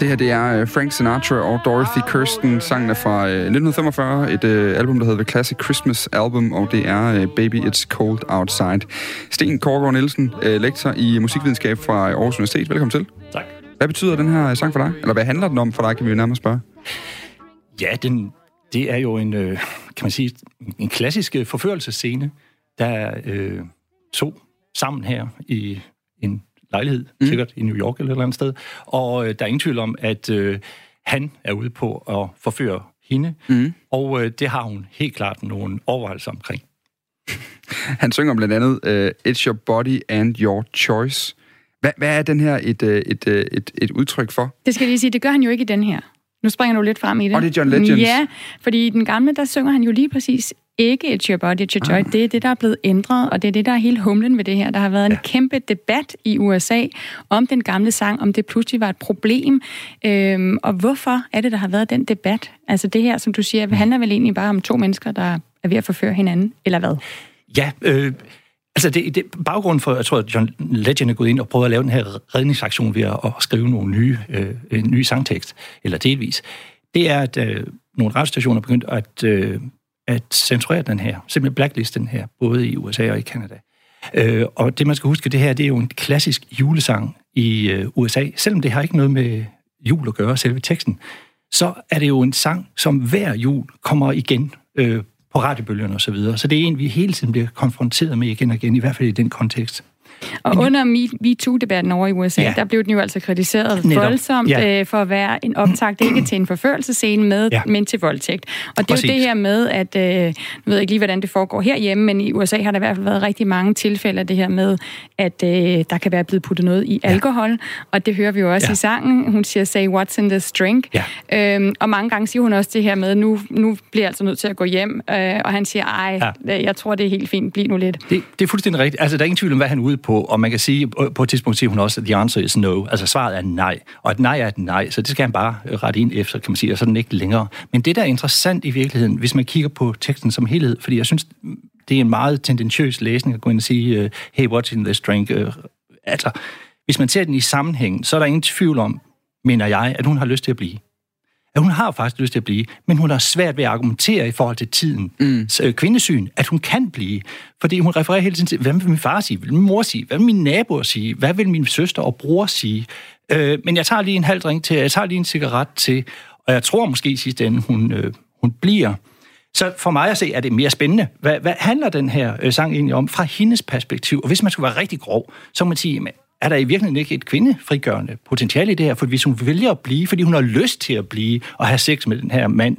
Det her, det er øh, Frank Sinatra og Dorothy Kirsten. Sangen er fra øh, 1945, et øh, album, der hedder The Classic Christmas Album, og det er øh, Baby It's Cold Outside. Sten Korgård Nielsen, øh, lektor i musikvidenskab fra Aarhus Universitet. Velkommen til. Tak. Hvad betyder den her sang for dig? Eller hvad handler den om for dig, kan vi jo nærmest spørge. Ja, den, det er jo en, øh, kan man sige, en klassisk øh, forførelsescene, der er øh, to sammen her i en lejlighed, mm. sikkert i New York eller et eller andet sted. Og øh, der er ingen tvivl om, at øh, han er ude på at forføre hende, mm. og øh, det har hun helt klart nogle overvejelser omkring. Han synger blandt andet øh, It's your body and your choice. Hvad, hvad er den her et, øh, et, øh, et, et udtryk for? Det skal jeg lige sige, det gør han jo ikke i den her. Nu springer du lidt frem i det. Og det er John Legends. Ja, fordi i den gamle, der synger han jo lige præcis ikke It's Your Body, It's Your Joy. Ah. Det er det, der er blevet ændret, og det er det, der er hele humlen ved det her. Der har været en kæmpe debat i USA om den gamle sang, om det pludselig var et problem. Øhm, og hvorfor er det, der har været den debat? Altså det her, som du siger, handler vel egentlig bare om to mennesker, der er ved at forføre hinanden, eller hvad? Ja, øh, altså det, det, baggrunden for, jeg tror, at John Legend er gået ind og prøvet at lave den her redningsaktion ved at, at skrive nogle nye, øh, en ny sangtekst, eller delvis, det er, at øh, nogle radiostationer er begyndt at, øh, at censurere den her, simpelthen blacklist den her, både i USA og i Canada. Øh, og det, man skal huske, det her, det er jo en klassisk julesang i øh, USA, selvom det har ikke noget med jul at gøre, selve teksten, så er det jo en sang, som hver jul kommer igen øh, på radiobølgerne osv. Så, videre. så det er en, vi hele tiden bliver konfronteret med igen og igen, i hvert fald i den kontekst. Og Men, under MeToo-debatten over i USA, ja. Ja. der blev den jo altså kritiseret Netop. voldsomt Ja. øh, for at være en optakt, ikke til en forførelsescene med, ja. Ja. men til voldtægt. Og det er Præcis. jo det her med, at, øh, jeg ved ikke lige, hvordan det foregår herhjemme, men i USA har der i hvert fald været rigtig mange tilfælde af det her med, at øh, der kan være blevet puttet noget i alkohol, og det hører vi jo også Ja. i sangen. Hun siger, say what's in this drink. Ja. Øhm, og mange gange siger hun også det her med, nu, nu bliver jeg altså nødt til at gå hjem, øh, og han siger, ej, ja. jeg tror, det er helt fint, bliv nu lidt. Det, det er fuldstændig rigtigt. Altså, der er ingen tvivl om, hvad han er ude på, og man kan sige, øh, på et tidspunkt siger hun også, at the answer is no. Altså, svaret er nej. Og et nej er et nej, så det skal han bare rette ind efter, kan man sige, og så er den ikke længere. Men det, der er interessant i virkeligheden, hvis man kigger på teksten som helhed, fordi jeg synes, det er en meget tendentiøs læsning at gå ind og sige, øh, hey, what's in this drink? Øh, altså, hvis man ser den i sammenhæng, så er der ingen tvivl om, mener jeg, at hun har lyst til at blive. At hun har faktisk lyst til at blive, men hun har svært ved at argumentere i forhold til tiden. Mm. kvindesyn, at hun kan blive. Fordi hun refererer hele tiden til, hvad vil min far sige? Hvad vil min mor sige? Hvad vil mine naboer sige? Hvad vil min søster og bror sige? Øh, men jeg tager lige en halv drink til, jeg tager lige en cigaret til, og jeg tror måske i sidste ende, hun, øh, hun bliver. Så for mig at se, er det mere spændende. Hvad, hvad handler den her øh, sang egentlig om fra hendes perspektiv? Og hvis man skulle være rigtig grov, så må man sige, jamen, er der i virkeligheden ikke et kvindefrigørende potentiale i det her? For hvis hun vælger at blive, fordi hun har lyst til at blive og have sex med den her mand,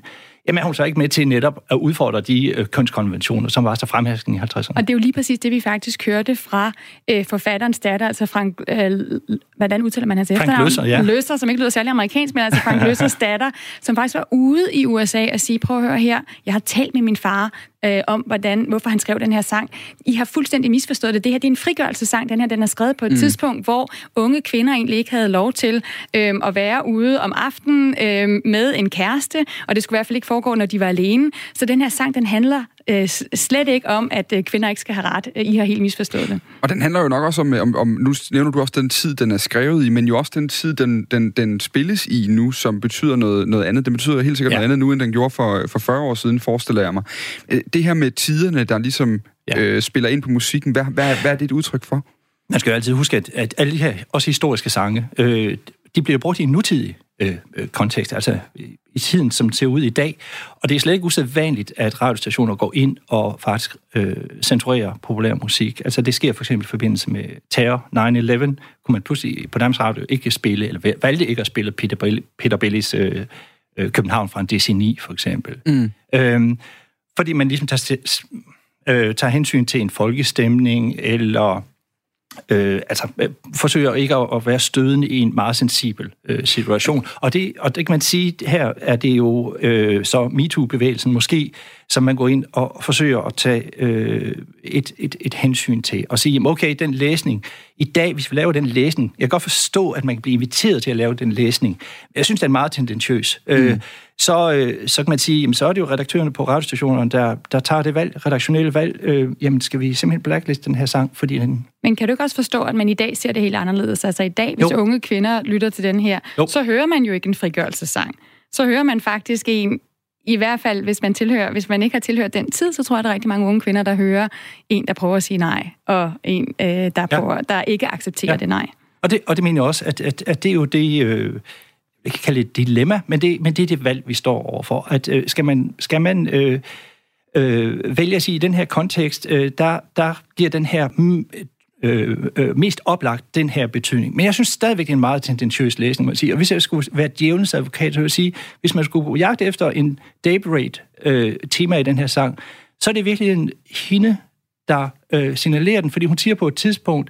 jamen er hun så ikke med til netop at udfordre de øh, kønskonventioner, som var så fremherskende i 50'erne? Og det er jo lige præcis det, vi faktisk hørte fra øh, forfatterens datter, altså Frank, øh, hvordan udtaler man hans Frank efternavn? Løsser, ja. Løsser, som ikke lyder særlig amerikansk, men altså Frank Løssers datter, som faktisk var ude i USA og sige, prøv at høre her, jeg har talt med min far øh, om, hvordan, hvorfor han skrev den her sang. I har fuldstændig misforstået det. Det her det er en frigørelsesang. Den her den er skrevet på et Mm. tidspunkt, hvor unge kvinder egentlig ikke havde lov til øh, at være ude om aftenen øh, med en kæreste, og det skulle i hvert fald ikke foregå, når de var alene. Så den her sang, den handler øh, slet ikke om, at øh, kvinder ikke skal have ret. I har helt misforstået det. Og den handler jo nok også om, om, om, nu nævner du også den tid, den er skrevet i, men jo også den tid, den, den, den spilles i nu, som betyder noget, noget andet. Den betyder helt sikkert ja. noget andet nu, end den gjorde for, for 40 år siden, forestiller jeg mig. Øh, Det her med tiderne, der ligesom ja. øh, spiller ind på musikken, hvad, hvad, hvad er det et udtryk for? Man skal jo altid huske, at, at alle de her, også historiske sange, øh, de bliver brugt i en nutidig øh, øh, kontekst, altså i, tiden, som ser ud i dag. Og det er slet ikke usædvanligt, at radiostationer går ind og faktisk øh, censurerer populær musik. Altså det sker for eksempel i forbindelse med terror 9-11, kunne man pludselig på Danmarks Radio ikke spille, eller valgte ikke at spille Peter, Bell, Peter Bellis øh, øh, København fra en DC9 for eksempel. Mm. Øhm, fordi man ligesom tager, øh, tager hensyn til en folkestemning, eller øh, altså, øh, forsøger ikke at, at være stødende i en meget sensibel øh, situation. Og det, og det kan man sige, her er det jo øh, så MeToo-bevægelsen måske, som man går ind og forsøger at tage øh, et, et, et hensyn til. Og sige, okay, den læsning, i dag, hvis vi laver den læsning, jeg kan godt forstå, at man kan blive inviteret til at lave den læsning. Jeg synes, den er meget tendentiøs. Øh, mm. Øh, så, øh, så kan man sige, jamen, så er det jo redaktørerne på radiostationerne, der, der tager det valg, redaktionelle valg. Øh, jamen, skal vi simpelthen blackliste den her sang, fordi den... Men kan du ikke også forstå, at man i dag ser det helt anderledes? Altså i dag, hvis jo. unge kvinder lytter til den her, jo. så hører man jo ikke en frigørelsesang. Så hører man faktisk en, i hvert fald, hvis man, tilhører, hvis man ikke har tilhørt den tid, så tror jeg, der er rigtig mange unge kvinder, der hører en, der prøver at sige nej, og en, øh, der, ja. prøver, der ikke accepterer ja. det nej. Og det, og det mener jeg også, at, at, at det er jo det... Øh, jeg kan kalde det et dilemma, men det, men det er det valg, vi står overfor. At, øh, skal man, skal man øh, øh, vælge at sige, i den her kontekst, øh, der, der giver den her mm, øh, øh, mest oplagt den her betydning. Men jeg synes stadigvæk, det er en meget tendentiøs læsning, man siger. Og hvis jeg skulle være djævelens advokat, så vil jeg sige, hvis man skulle jagte efter en daybreak øh, tema i den her sang, så er det virkelig en hende, der øh, signalerer den, fordi hun siger på et tidspunkt,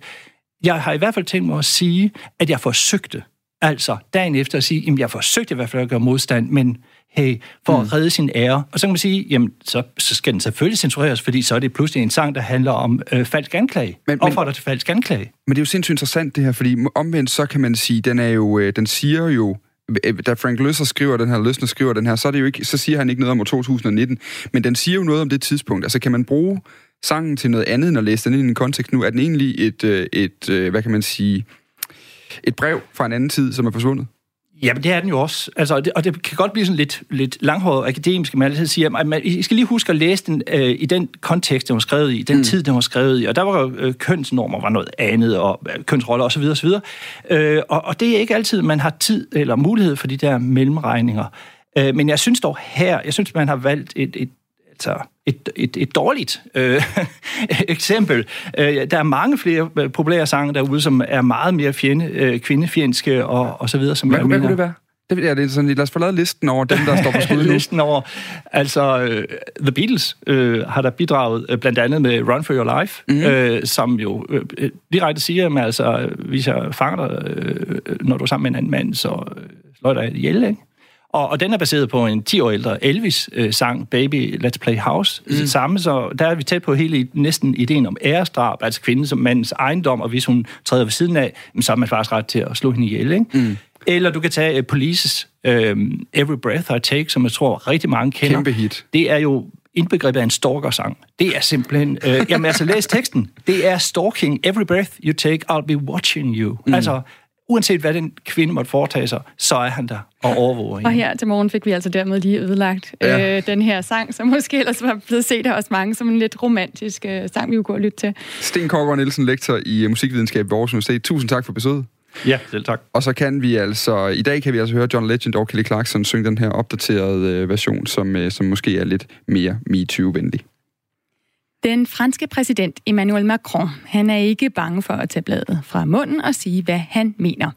jeg har i hvert fald tænkt mig at sige, at jeg forsøgte Altså, dagen efter at sige, jamen jeg forsøgte i hvert fald at gøre modstand, men hey, for mm. at redde sin ære. Og så kan man sige, jamen så, så skal den selvfølgelig censureres, fordi så er det pludselig en sang, der handler om øh, falsk anklage. Men, Opfordrer til falsk anklage. Men det er jo sindssygt interessant det her, fordi omvendt så kan man sige, den er jo, øh, den siger jo, øh, da Frank Løsner skriver den her, Løsner skriver den her, så, er det jo ikke, så siger han ikke noget om år 2019, men den siger jo noget om det tidspunkt. Altså kan man bruge sangen til noget andet, end at læse den ind i en kontekst nu? Er den egentlig et, øh, et, et hvad kan man sige, et brev fra en anden tid, som er forsvundet? Jamen, det er den jo også. Altså, og, det, og det kan godt blive sådan lidt, lidt langhåret akademisk, men altid siger, at man, I skal lige huske at læse den øh, i den kontekst, den var skrevet i, den mm. tid, den var skrevet i. Og der var jo øh, kønsnormer var noget andet, og øh, kønsroller osv. osv. Øh, og, og det er ikke altid, man har tid eller mulighed for de der mellemregninger. Øh, men jeg synes dog her, jeg synes, man har valgt et, et altså et, et, et dårligt øh, eksempel. Øh, der er mange flere øh, populære sange derude, som er meget mere fjende, øh, kvindefjendske og, og så videre. Som hvad, jeg hvad mener. kunne det være? Det, er det sådan, lad os få lavet listen over dem, der står på skud Listen over, altså uh, The Beatles uh, har der bidraget uh, blandt andet med Run For Your Life, mm-hmm. uh, som jo uh, direkte siger, at altså, hvis jeg fanger dig, uh, når du er sammen med en anden mand, så uh, slår jeg dig ihjel, ikke? Og, og den er baseret på en 10 år ældre Elvis-sang, Baby Let's Play House. Mm. Samme, så der er vi tæt på hele næsten ideen om æresdrab, altså kvinden som mandens ejendom, og hvis hun træder ved siden af, så er man faktisk ret til at slå hende ihjel, ikke? Mm. Eller du kan tage uh, Polices um, Every Breath I Take, som jeg tror rigtig mange kender. Kæmpe hit. Det er jo indbegrebet af en stalker-sang. Det er simpelthen... Øh, jamen altså, læs teksten. Det er stalking. Every breath you take, I'll be watching you. Mm. Altså, uanset hvad den kvinde måtte foretage sig, så er han der og overvåger hende. Og her til morgen fik vi altså dermed lige ødelagt ja. øh, den her sang, som måske ellers var blevet set af os mange som en lidt romantisk øh, sang, vi kunne gå og lytte til. Sten Kårgaard Nielsen, lektor i musikvidenskab ved Aarhus Universitet. Tusind tak for besøget. Ja, selv tak. Og så kan vi altså, i dag kan vi altså høre John Legend og Kelly Clarkson synge den her opdaterede øh, version, som, øh, som måske er lidt mere MeToo-venlig. Den franske præsident Emmanuel Macron, han er ikke bange for at tage bladet fra munden og sige, hvad han mener.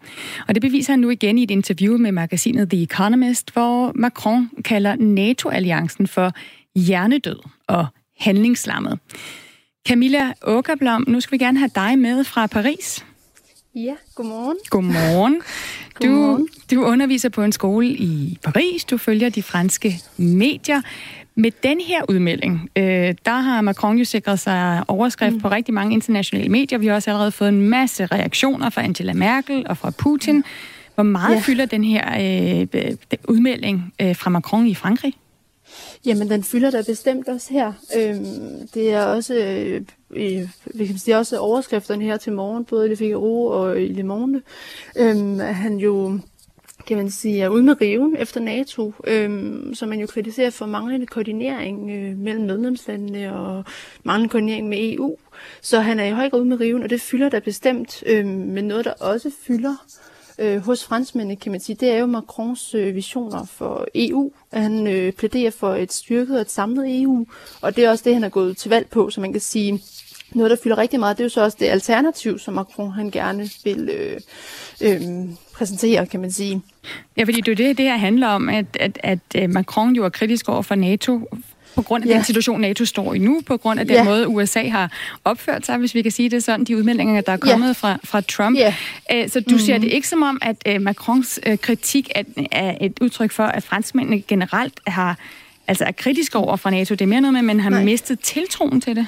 Og det beviser han nu igen i et interview med magasinet The Economist, hvor Macron kalder NATO-alliancen for hjernedød og handlingslammet. Camilla Åkerblom, nu skal vi gerne have dig med fra Paris. Ja, godmorgen. Godmorgen. Du, du underviser på en skole i Paris, du følger de franske medier. Med den her udmelding, øh, der har Macron jo sikret sig overskrift mm. på rigtig mange internationale medier. Vi har også allerede fået en masse reaktioner fra Angela Merkel og fra Putin. Mm. Hvor meget ja. fylder den her øh, udmelding øh, fra Macron i Frankrig? Jamen, den fylder da bestemt også her. Øhm, det er også, øh, vi kan sige, også overskrifterne her til morgen, både i Le Figaro og i Le Monde. Øhm, han jo kan man sige, er ude med riven efter NATO, øhm, som man jo kritiserer for manglende koordinering øh, mellem medlemslandene og manglende koordinering med EU. Så han er i høj grad ude med riven, og det fylder der bestemt. Øh, men noget, der også fylder øh, hos franskmændene, kan man sige, det er jo Macrons øh, visioner for EU. Han øh, plæderer for et styrket og et samlet EU, og det er også det, han er gået til valg på, så man kan sige, noget, der fylder rigtig meget, det er jo så også det alternativ, som Macron han gerne vil øh, øh, præsentere, kan man sige. Ja, fordi det er det, det her handler om, at, at, at øh, Macron jo er kritisk over for NATO, På grund af Ja. den situation, NATO står i nu, på grund af den Ja. måde, USA har opført sig, hvis vi kan sige det sådan, de udmeldinger, der er Ja. kommet fra, fra Trump. Ja. Øh, Så du ser Mhm. det ikke som om, at øh, Macrons øh, kritik er, er et udtryk for, at franskmændene generelt har altså er kritiske over for NATO. Det er mere noget med, at man har Nej. mistet tiltroen til det.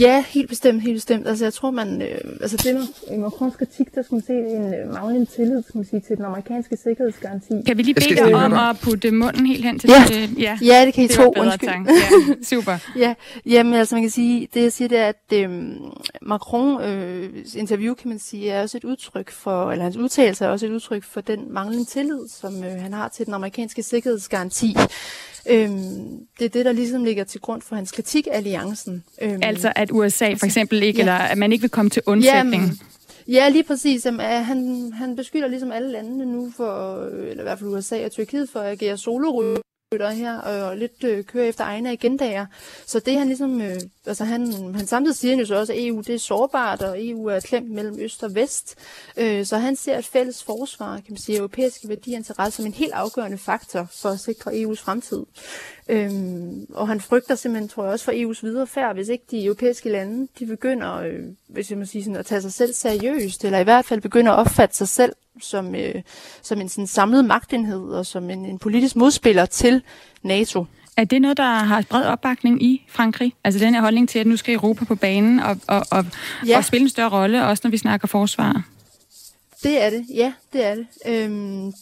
Ja, helt bestemt, helt bestemt. Altså, jeg tror, man... Øh, altså, det med Macrons kritik, der skulle man se en øh, manglende tillid, skal man sige, til den amerikanske sikkerhedsgaranti. Kan vi lige bede dig om at putte munden helt hen til Ja, det? ja. ja det kan I det tro. Undskyld. tanke. Ja, super. ja, jamen altså man kan sige, det jeg siger, det er, at øhm, Macron øh, interview, kan man sige, er også et udtryk for, eller hans udtalelse er også et udtryk for den manglende tillid, som øh, han har til den amerikanske sikkerhedsgaranti. Øhm, det er det, der ligesom ligger til grund for hans kritik af alliancen. Øhm, Altså at USA for eksempel ikke, Ja. eller at man ikke vil komme til undsætning. Jamen, Ja, lige præcis. Jamen, han, han beskylder ligesom alle landene nu for, eller i hvert fald USA og Tyrkiet, for at agere solorytter her, og lidt øh, kører efter egne agendaer. Så det han ligesom, øh, altså han, han samtidig siger jo så også, at EU det er sårbart, og EU er klemt mellem øst og vest. Øh, så han ser et fælles forsvar, kan man sige, europæiske værdier interesser som en helt afgørende faktor for at sikre EU's fremtid. Øhm, og han frygter simpelthen, tror jeg, også for EU's videre færd, hvis ikke de europæiske lande, de begynder, øh, hvis jeg må sige sådan, at tage sig selv seriøst, eller i hvert fald begynder at opfatte sig selv som, øh, som en sådan samlet magtenhed, og som en, en politisk modspiller til NATO. Er det noget, der har bred opbakning i Frankrig? Altså den her holdning til, at nu skal Europa på banen og, og, og. Ja. og spille en større rolle, også når vi snakker forsvar? Det er det, ja, det er det. Øhm,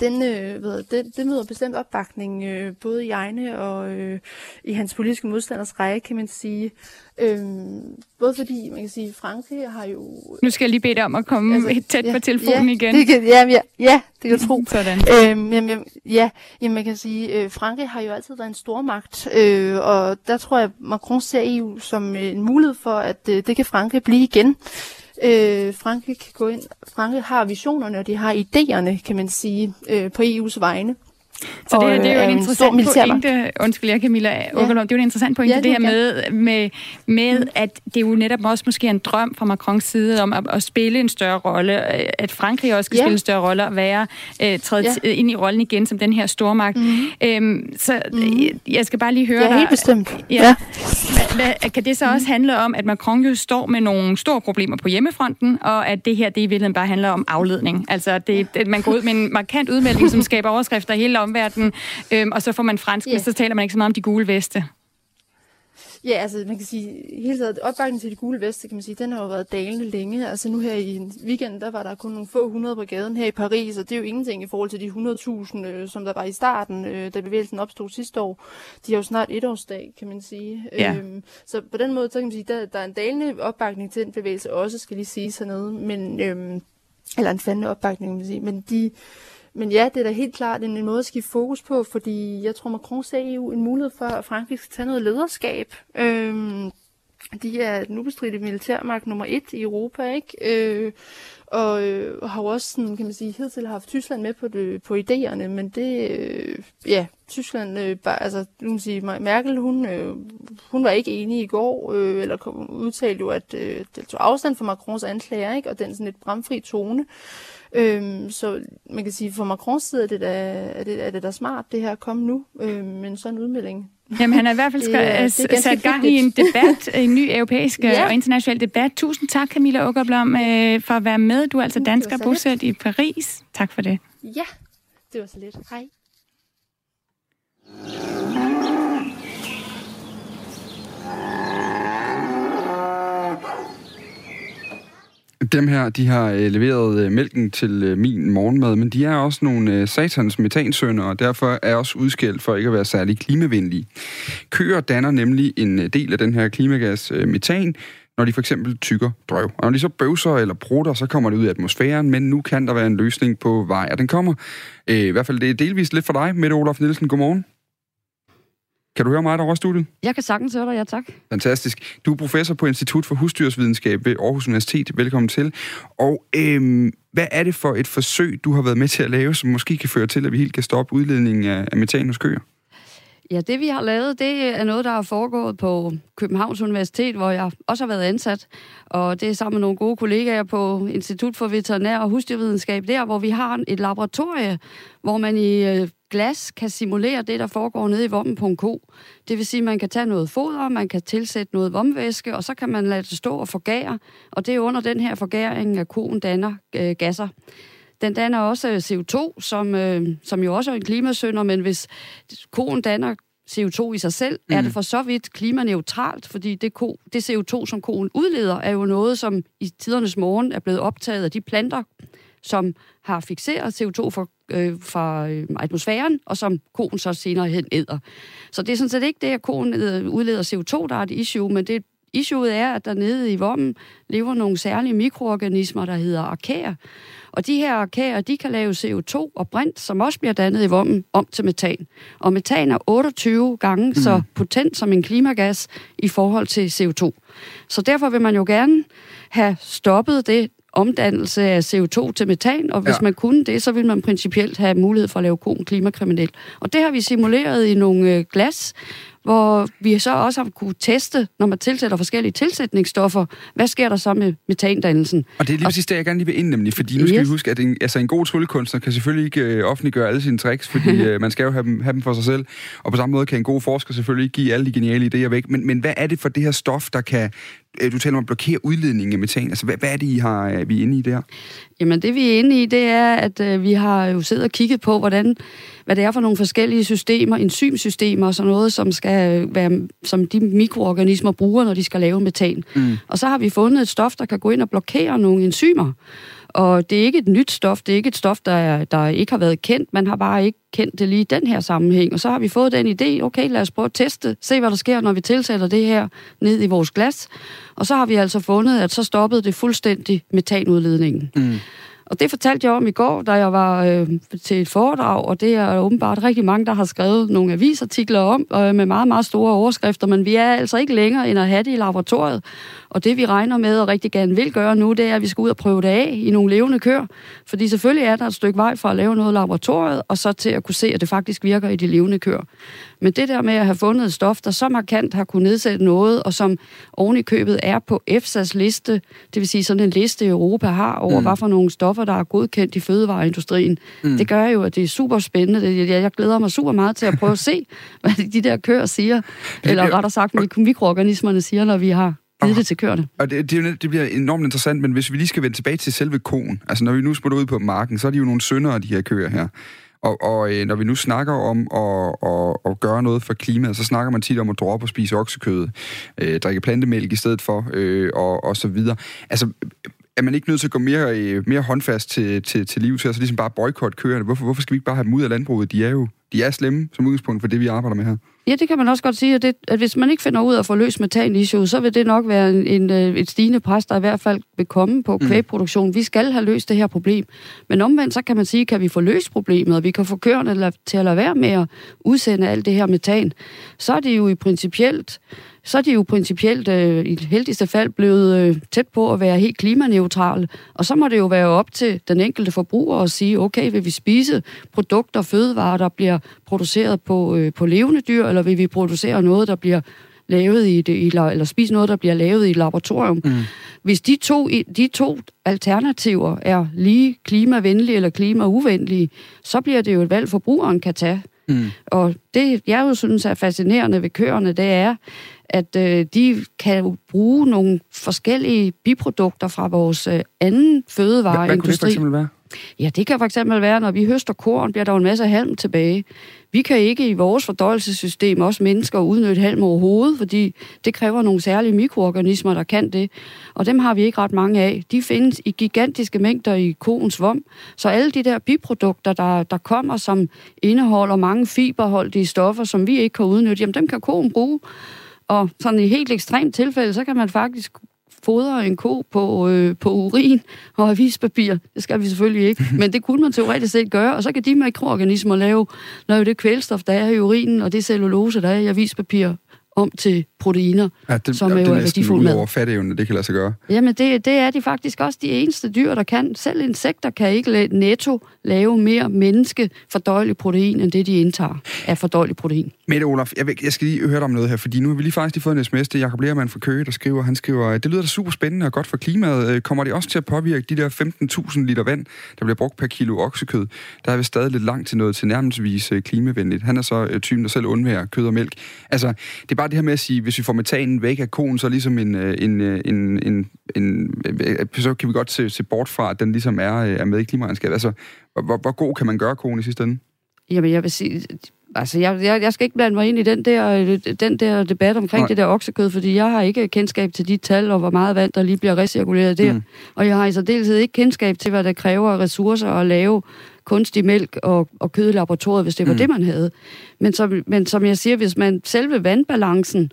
den, øh, ved, jeg, det, det møder bestemt opbakning, øh, både i egne og øh, i hans politiske modstanders række, kan man sige. Øhm, både fordi, man kan sige, Frankrig har jo... Nu skal jeg lige bede dig om at komme altså, tæt ja, på telefonen ja, igen. Det kan, ja, ja, ja, det kan du tro. Sådan. Øhm, jamen, jamen, ja, jamen, man kan sige, øh, Frankrig har jo altid været en stormagt, øh, og der tror jeg, Macron ser EU som øh, en mulighed for, at øh, det kan Frankrig blive igen. Øh, Frankrig kan gå ind, Frankrig har visionerne, og de har idéerne, kan man sige, øh, på EU's vegne. Så det, her, det er jo øh, en en interessant pointe, undskyld, jeg Camilla Åkerlund, det er jo en interessant pointe, Ja, det her det med, med, med at det er jo netop også måske en drøm fra Macrons side om at, at spille en større rolle, øh, at Frankrig også skal Ja. spille en større rolle og være øh, træde Ja. ja. ind i rollen igen som den her stormagt. Mm. Øhm, så mm. jeg skal bare lige høre Ja, dig. helt bestemt. Ja. Ja. Hvad, kan det så også handle om, at Macron jo står med nogle store problemer på hjemmefronten, og at det her det i virkeligheden bare handler om afledning? Altså, det, man går ud med en markant udmelding, som skaber overskrifter hele omverdenen, øhm, og så får man fransk, yeah. så taler man ikke så meget om de gule veste. Ja, altså man kan sige, hele taget opbakningen til de gule veste, kan man sige, den har jo været dalende længe. Altså nu her i weekenden, der var der kun nogle få hundrede på gaden her i Paris, og det er jo ingenting i forhold til de 100.000, øh, som der var i starten, øh, da bevægelsen opstod sidste år. De har jo snart etårsdag, kan man sige. Ja. Øhm, så på den måde, så kan man sige, der, der er en dalende opbakning til den bevægelse også, skal lige sige sådan noget. Men, øhm, eller en fandende opbakning, kan man sige. Men de, men ja, det er da helt klart en, en måde at skifte fokus på, fordi jeg tror, Macron ser EU en mulighed for, at Frankrig skal tage noget lederskab. Øhm, de er den ubestridte militærmagt nummer et i Europa, ikke? Øh, og øh, har jo også, sådan, kan man sige, hidtil haft Tyskland med på, det, på idéerne, men det, øh, ja, Tyskland, øh, bare, altså, nu kan sige, Merkel, hun, øh, hun var ikke enig i går, øh, eller kom, udtalte jo, at øh, det tog afstand fra Macrons anklager, ikke? Og den sådan lidt bramfri tone. Øhm, så man kan sige, for Macrons side er det da, er det, er det da smart, det her at komme nu, øh, sådan en udmelding. Jamen, han har i hvert fald Det skal, det sat gang i en debat, en ny europæisk Ja. ja. og international debat. Tusind tak, Camilla Åkerblom, øh, for at være med. Du er altså dansker bosat i Paris. Tak for det. Ja, det var så lidt. Hej. Dem her, de har øh, leveret øh, mælken til øh, min morgenmad, men de er også nogle øh, satans metansønder, og derfor er også udskældt for ikke at være særlig klimavenlige. Køer danner nemlig en øh, del af den her klimagas øh, metan, når de for eksempel tykker drøv. Og når de så bøvser eller prutter, så kommer det ud i atmosfæren, men nu kan der være en løsning på vej, og den kommer. Øh, I hvert fald det er delvist lidt for dig, Mette Olof Nielsen. Godmorgen. Kan du høre mig derovre i studiet? Jeg kan sagtens høre dig, ja tak. Fantastisk. Du er professor på Institut for Husdyrsvidenskab ved Aarhus Universitet. Velkommen til. Og øhm, hvad er det for et forsøg, du har været med til at lave, som måske kan føre til, at vi helt kan stoppe udledningen af, af metan hos køer? Ja, det vi har lavet, det er noget, der er foregået på Københavns Universitet, hvor jeg også har været ansat. Og det er sammen med nogle gode kollegaer på Institut for Veterinær og Husdyrvidenskab der, hvor vi har et laboratorie, hvor man i øh, glas kan simulere det, der foregår nede i vommen på en ko. Det vil sige, at man kan tage noget foder, man kan tilsætte noget vomvæske, og så kan man lade det stå og forgære. Og det er under den her forgæring, at koen danner øh, gasser. Den danner også øh, CO2, som, øh, som jo også er en klimasønder, men hvis koen danner CO2 i sig selv, mm. er det for så vidt klimaneutralt, fordi det, ko, det CO2, som koen udleder, er jo noget, som i tidernes morgen er blevet optaget af de planter, som har fixeret CO2 fra, øh, fra øh, atmosfæren, og som koen så senere hen æder. Så det er sådan set ikke det, at koen udleder CO2, der er et issue, men det issueet er, at der nede i vommen lever nogle særlige mikroorganismer, der hedder arkæer. Og de her arkæer, de kan lave CO2 og brint, som også bliver dannet i vommen, om til metan. Og metan er 28 gange mm. så potent som en klimagas i forhold til CO2. Så derfor vil man jo gerne have stoppet det omdannelse af CO2 til metan, og hvis ja. man kunne det, så vil man principielt have mulighed for at lave koen klimakriminel. Og det har vi simuleret i nogle øh, glas, hvor vi så også har kunne teste, når man tilsætter forskellige tilsætningsstoffer, hvad sker der så med metandannelsen? Og det er lige præcis det, jeg gerne lige vil ind, nemlig, fordi nu skal Yes. vi huske, at en, altså en god tryllekunstner kan selvfølgelig ikke øh, offentliggøre alle sine tricks, fordi øh, man skal jo have dem, have dem for sig selv. Og på samme måde kan en god forsker selvfølgelig ikke give alle de geniale idéer væk. Men, men hvad er det for det her stof, der kan, du taler om at blokere udledningen af metan? Altså, hvad, hvad er det, I har, øh, vi er inde i der? Jamen det vi er inde i, det er, at øh, vi har jo siddet og kigget på, hvordan, hvad det er for nogle forskellige systemer, enzymsystemer og sådan noget, som, skal være, som de mikroorganismer bruger, når de skal lave metan. Mm. Og så har vi fundet et stof, der kan gå ind og blokere nogle enzymer. Og det er ikke et nyt stof, det er ikke et stof, der, er, der ikke har været kendt, man har bare ikke kendt det lige i den her sammenhæng. Og så har vi fået den idé, okay, lad os prøve at teste, se hvad der sker, når vi tilsætter det her ned i vores glas. Og så har vi altså fundet, at så stoppede det fuldstændig metanudledningen. Mm. Og det fortalte jeg om i går, da jeg var øh, til et foredrag, og det er åbenbart rigtig mange, der har skrevet nogle avisartikler om, øh, med meget, meget store overskrifter, men vi er altså ikke længere end at have det i laboratoriet. Og det vi regner med og rigtig gerne vil gøre nu, det er, at vi skal ud og prøve det af i nogle levende køer. Fordi selvfølgelig er der et stykke vej fra at lave noget i laboratoriet, og så til at kunne se, at det faktisk virker i de levende køer. Men det der med at have fundet et stof, der så markant har kunne nedsætte noget, og som oven i købet er på EFSA's liste, det vil sige sådan en liste, Europa har over, mm. hvad for nogle stoffer, der er godkendt i fødevareindustrien. Mm. Det gør jo, at det er super spændende. Jeg, glæder mig super meget til at prøve at se, hvad de der køer siger, eller rettere sagt, hvad mikroorganismerne siger, når vi har givet det til køerne. Og det, det, det bliver enormt interessant, men hvis vi lige skal vende tilbage til selve koen, altså når vi nu smutter ud på marken, så er de jo nogle syndere, de her køer her. Og, og øh, når vi nu snakker om at, at, at gøre noget for klimaet, så snakker man tit om at droppe og spise oksekød, øh, drikke plantemælk i stedet for, øh, og, og så videre. Altså, er man ikke nødt til at gå mere, øh, mere håndfast til, til, til liv til, altså ligesom bare boykotte køerne? Hvorfor, hvorfor skal vi ikke bare have dem ud af landbruget? De er jo de er slemme som udgangspunkt for det, vi arbejder med her. Ja, det kan man også godt sige, at, det, at hvis man ikke finder ud af at få løst metan issue, så vil det nok være en, en, øh, et stigende pres, der i hvert fald vil komme på Mm. kvægproduktion. Vi skal have løst det her problem. Men omvendt, så kan man sige, kan vi få løst problemet, og vi kan få køerne til at lade være med at udsende alt det her metan, så er det jo i principielt så er de jo principielt øh, i det heldigste fald blevet øh, tæt på at være helt klimaneutrale. Og så må det jo være op til den enkelte forbruger at sige, okay, vil vi spise produkter, fødevarer, der bliver produceret på, øh, på levende dyr, eller vil vi producere noget, der bliver lavet i, det, i eller spise noget, der bliver lavet i et laboratorium. Mm. Hvis de to, de to alternativer er lige klimavenlige eller klimauvenlige, så bliver det jo et valg, forbrugeren kan tage. Mm. Og det, jeg jo synes er fascinerende ved køerne, det er, at øh, de kan jo bruge nogle forskellige biprodukter fra vores øh, anden Hvad, fødevareindustri. hvad kunne det for eksempel være? Ja, det kan for eksempel være, når vi høster korn, bliver der jo en masse halm tilbage. Vi kan ikke i vores fordøjelsessystem, også mennesker, udnytte halm overhovedet, fordi det kræver nogle særlige mikroorganismer, der kan det. Og dem har vi ikke ret mange af. De findes i gigantiske mængder i koens vom. Så alle de der biprodukter, der, der kommer, som indeholder mange fiberholdige stoffer, som vi ikke kan udnytte, jamen dem kan koen bruge. Og sådan i helt ekstremt tilfælde, så kan man faktisk fodre en ko på, øh, på urin og avispapir. Det skal vi selvfølgelig ikke, men det kunne man teoretisk set gøre, og så kan de mikroorganismer lave, lave det kvælstof, der er i urinen, og det cellulose, der er i avispapir, om til proteiner, Ja, det, som ja, er jo er næsten værdifuld ud mad. det kan lade sig gøre. Jamen, det, det er de faktisk også de eneste dyr, der kan. Selv insekter kan ikke netto lave mere menneske fordøjelig protein, end det, de indtager af fordøjelig protein. Mette Olaf, jeg, jeg skal lige høre dig om noget her, fordi nu har vi lige faktisk lige fået en sms til Jacob Lermann fra Køge, der skriver, han skriver, det lyder da super spændende og godt for klimaet. Øh, Kommer det også til at påvirke de der 15.000 liter vand, der bliver brugt per kilo oksekød? Der er vi stadig lidt langt til noget tilnærmelsesvis øh, klimavenligt. Han er så øh, typen, der selv undværer kød og mælk. Altså, det er bare det her med at sige, hvis vi får metanen væk af koen, så ligesom en, øh, en, øh, en, en, en, øh, så kan vi godt se, se bort fra, at den ligesom er, øh, er med i klimaregnskabet. Altså, hvor, hvor, god kan man gøre koen i sidste ende? Jamen, jeg vil sige... Altså, jeg, jeg, jeg skal ikke blande mig ind i den der, øh, den der debat omkring Nej. Det der oksekød, fordi jeg har ikke kendskab til de tal, og hvor meget vand, der lige bliver recirkuleret der. Mm. Og jeg har i særdeleshed ikke kendskab til, hvad der kræver af ressourcer at lave kunstig mælk og, og kød i laboratoriet, hvis det var Mm. det, man havde. Men som, men som jeg siger, hvis man selve vandbalancen,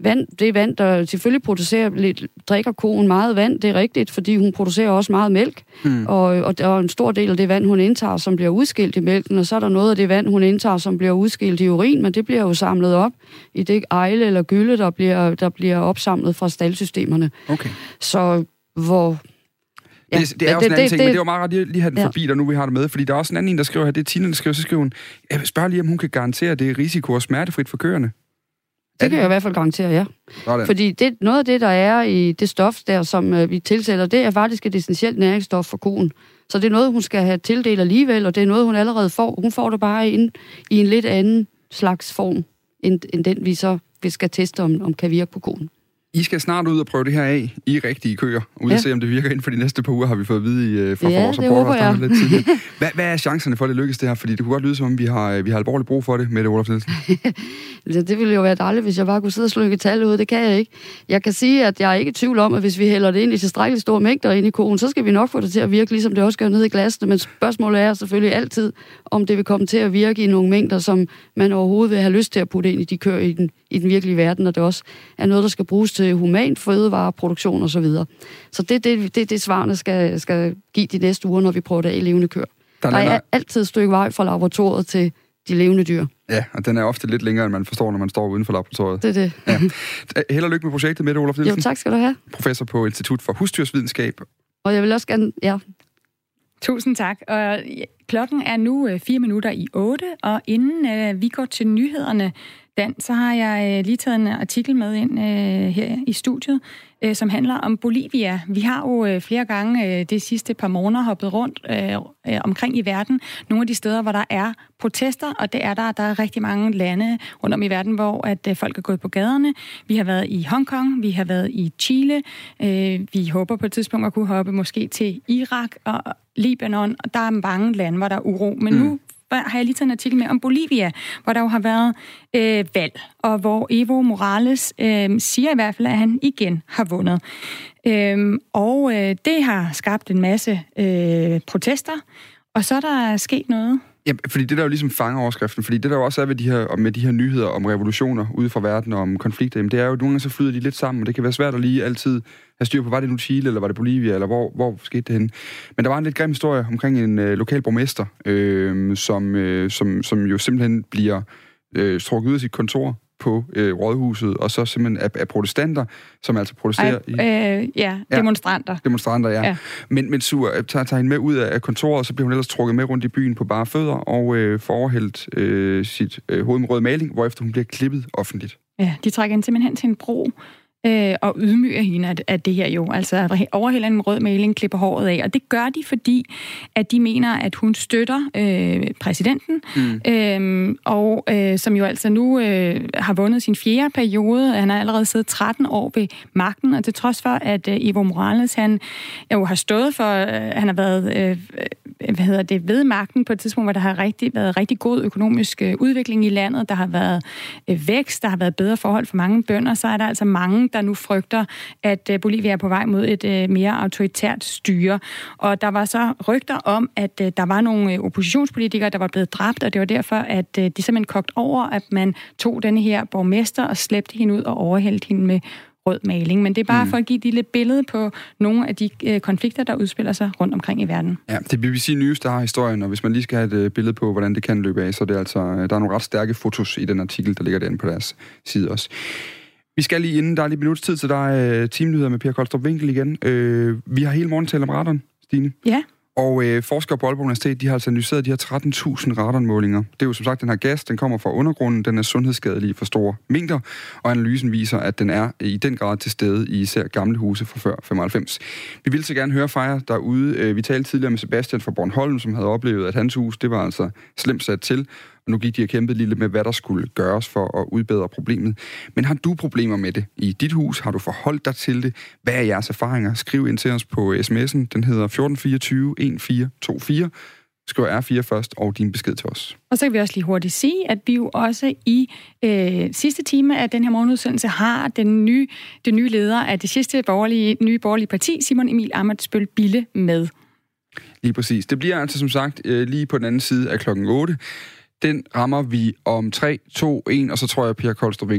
vand, det vand, der selvfølgelig producerer lidt, drikker koen meget vand, det er rigtigt, fordi hun producerer også meget mælk, Mm. og, og der er en stor del af det vand, hun indtager, som bliver udskilt i mælken, og så er der noget af det vand, hun indtager, som bliver udskilt i urin, men det bliver jo samlet op i det ejle eller gylde, der bliver, der bliver opsamlet fra staldsystemerne. Okay. Så hvor... Ja, det, det er også en anden ting, det, men det var meget rart lige, lige have den Ja. forbi, der nu vi har det med, fordi der er også en anden en, der skriver her, det er Tina, der skriver, så skriver hun, jeg spørger lige, om hun kan garantere, at det er risiko og smertefrit for køerne. Det kan jeg i hvert fald garantere, ja. Sådan. Fordi det, noget af det, der er i det stof der, som øh, vi tilsætter, det er faktisk et essentielt næringsstof for koen. Så det er noget, hun skal have tildelt alligevel, og det er noget, hun allerede får. Hun får det bare ind i en lidt anden slags form, end, end den, vi så vi skal teste, om, om kan virke på koen. I skal snart ud og prøve det her af i rigtige køer, ude ja. At se, om det virker inden for de næste par uger, har vi fået at vide øh, fra Ja, vores rapporter, håber der er lidt tidligere. Hvad, hvad er chancerne for, at det lykkes det her? Fordi det kunne godt lyde, som om vi har, øh, vi har alvorligt brug for det med det, Olaf Nielsen. Ja, det ville jo være dejligt, hvis jeg bare kunne sidde og slukke tal ud. Det kan jeg ikke. Jeg kan sige, at jeg er ikke i tvivl om, at hvis vi hælder det ind i tilstrækkeligt store mængder ind i koen, så skal vi nok få det til at virke, ligesom det også gør ned i glasene. Men spørgsmålet er selvfølgelig altid, om det vil komme til at virke i nogle mængder, som man overhovedet vil have lyst til at putte ind i de køer i den, i den virkelige verden, og det også er noget, der skal bruges til human fødevareproduktion osv. Så, videre. så det er det, det, det, svarene skal, skal give de næste uger, når vi prøver det af levende køer. Der Der, er altid et stykke vej fra laboratoriet til de levende dyr. Ja, og den er ofte lidt længere, end man forstår, når man står uden for laboratoriet. Det er det. Ja. Held og lykke med projektet med Olaf Nielsen. Jo, tak skal du have. Professor på Institut for Husdyrsvidenskab. Og jeg vil også gerne... Ja, Tusind tak. Og klokken er nu øh, fire minutter i otte, og inden øh, vi går til nyhederne, Dan, så har jeg øh, lige taget en artikel med ind øh, her i studiet, øh, som handler om Bolivia. Vi har jo øh, flere gange øh, de sidste par måneder hoppet rundt øh, øh, omkring i verden. Nogle af de steder, hvor der er protester, og det er der. Der er rigtig mange lande rundt om i verden, hvor at øh, folk er gået på gaderne. Vi har været i Hongkong, vi har været i Chile. Øh, vi håber på et tidspunkt at kunne hoppe måske til Irak og Libanon, og der er mange lande, hvor der er uro. Men mm. nu har jeg lige taget en artikel med om Bolivia, hvor der jo har været øh, valg, og hvor Evo Morales øh, siger i hvert fald, at han igen har vundet. Øh, og øh, det har skabt en masse øh, protester, og så er der sket noget. Ja, fordi det der jo ligesom fanger overskriften, fordi det der jo også er ved de her, med de her nyheder om revolutioner ude fra verden og om konflikter, jamen det er jo, at nogle gange så flyder de lidt sammen, og det kan være svært at lige altid have styr på, var det nu Chile, eller var det Bolivia, eller hvor, hvor skete det henne. Men der var en lidt grim historie omkring en øh, lokal borgmester, øh, som, øh, som, som jo simpelthen bliver øh, trukket ud af sit kontor på øh, rådhuset, og så simpelthen af, af protestanter, som altså protesterer i... Ej, øh, ja, demonstranter. Demonstranter, ja. Ja. ja. Men, men Sur øh, tager, tager hende med ud af kontoret, og så bliver hun ellers trukket med rundt i byen på bare fødder, og øh, får overhældt øh, sit øh, hoved med rød maling, hvorefter hun bliver klippet offentligt. Ja, de trækker hende simpelthen hen til en bro øh, og ydmyger hende af, af det her jo. Altså overhælder en rød maling, klipper håret af. Og det gør de, fordi at de mener, at hun støtter øh, præsidenten, mm. øh, og øh, som jo altså nu øh, har vundet sin fjerde periode. Han har allerede siddet 13 år ved magten, og til trods for, at øh, Evo Morales, han jo har stået for, øh, han har været øh, hvad hedder det, ved magten på et tidspunkt, hvor der har rigtig, været rigtig god økonomisk øh, udvikling i landet, der har været øh, vækst, der har været bedre forhold for mange bønder, så er der altså mange, der nu frygter, at øh, Bolivia er på vej mod et øh, mere autoritært styre. Og der var så rygter om, at øh, der var nogle oppositionspolitikere, der var blevet dræbt, og det var derfor, at de simpelthen kogt over, at man tog denne her borgmester og slæbte hende ud og overhældte hende med rød maling. Men det er bare mm. for at give de lidt billede på nogle af de øh, konflikter, der udspiller sig rundt omkring i verden. Ja, det er BBC News, der har historien, og hvis man lige skal have et øh, billede på, hvordan det kan løbe af, så er det altså, der er nogle ret stærke fotos i den artikel, der ligger derinde på deres side også. Vi skal lige inden, der er lige minuts tid til dig, uh, teamnyheder med Per Koldstrup Winkel igen. Uh, vi har hele morgen talt om radon, Stine. Ja. Og uh, forskere på Aalborg Universitet, de har altså analyseret de her 13.000 radonmålinger. Det er jo som sagt den her gas, den kommer fra undergrunden, den er sundhedsskadelig for store mængder, og analysen viser, at den er i den grad til stede i især gamle huse fra før 95. Vi vil så gerne høre fra jer derude. Uh, vi talte tidligere med Sebastian fra Bornholm, som havde oplevet, at hans hus, det var altså slemt sat til, og nu gik de og kæmpede lidt med, hvad der skulle gøres for at udbedre problemet. Men har du problemer med det i dit hus? Har du forholdt dig til det? Hvad er jeres erfaringer? Skriv ind til os på sms'en. Den hedder 1424 1424. Skriv R4 først og din besked til os. Og så kan vi også lige hurtigt sige, at vi jo også i øh, sidste time af den her morgenudsendelse har den nye, den nye leder af det sidste borgerlige, nye borgerlige parti, Simon Emil Amitsbøl Bille, med. Lige præcis. Det bliver altså som sagt øh, lige på den anden side af klokken 8. Den rammer vi om 3, 2, 1, og så tror jeg, at Pia Kolstrup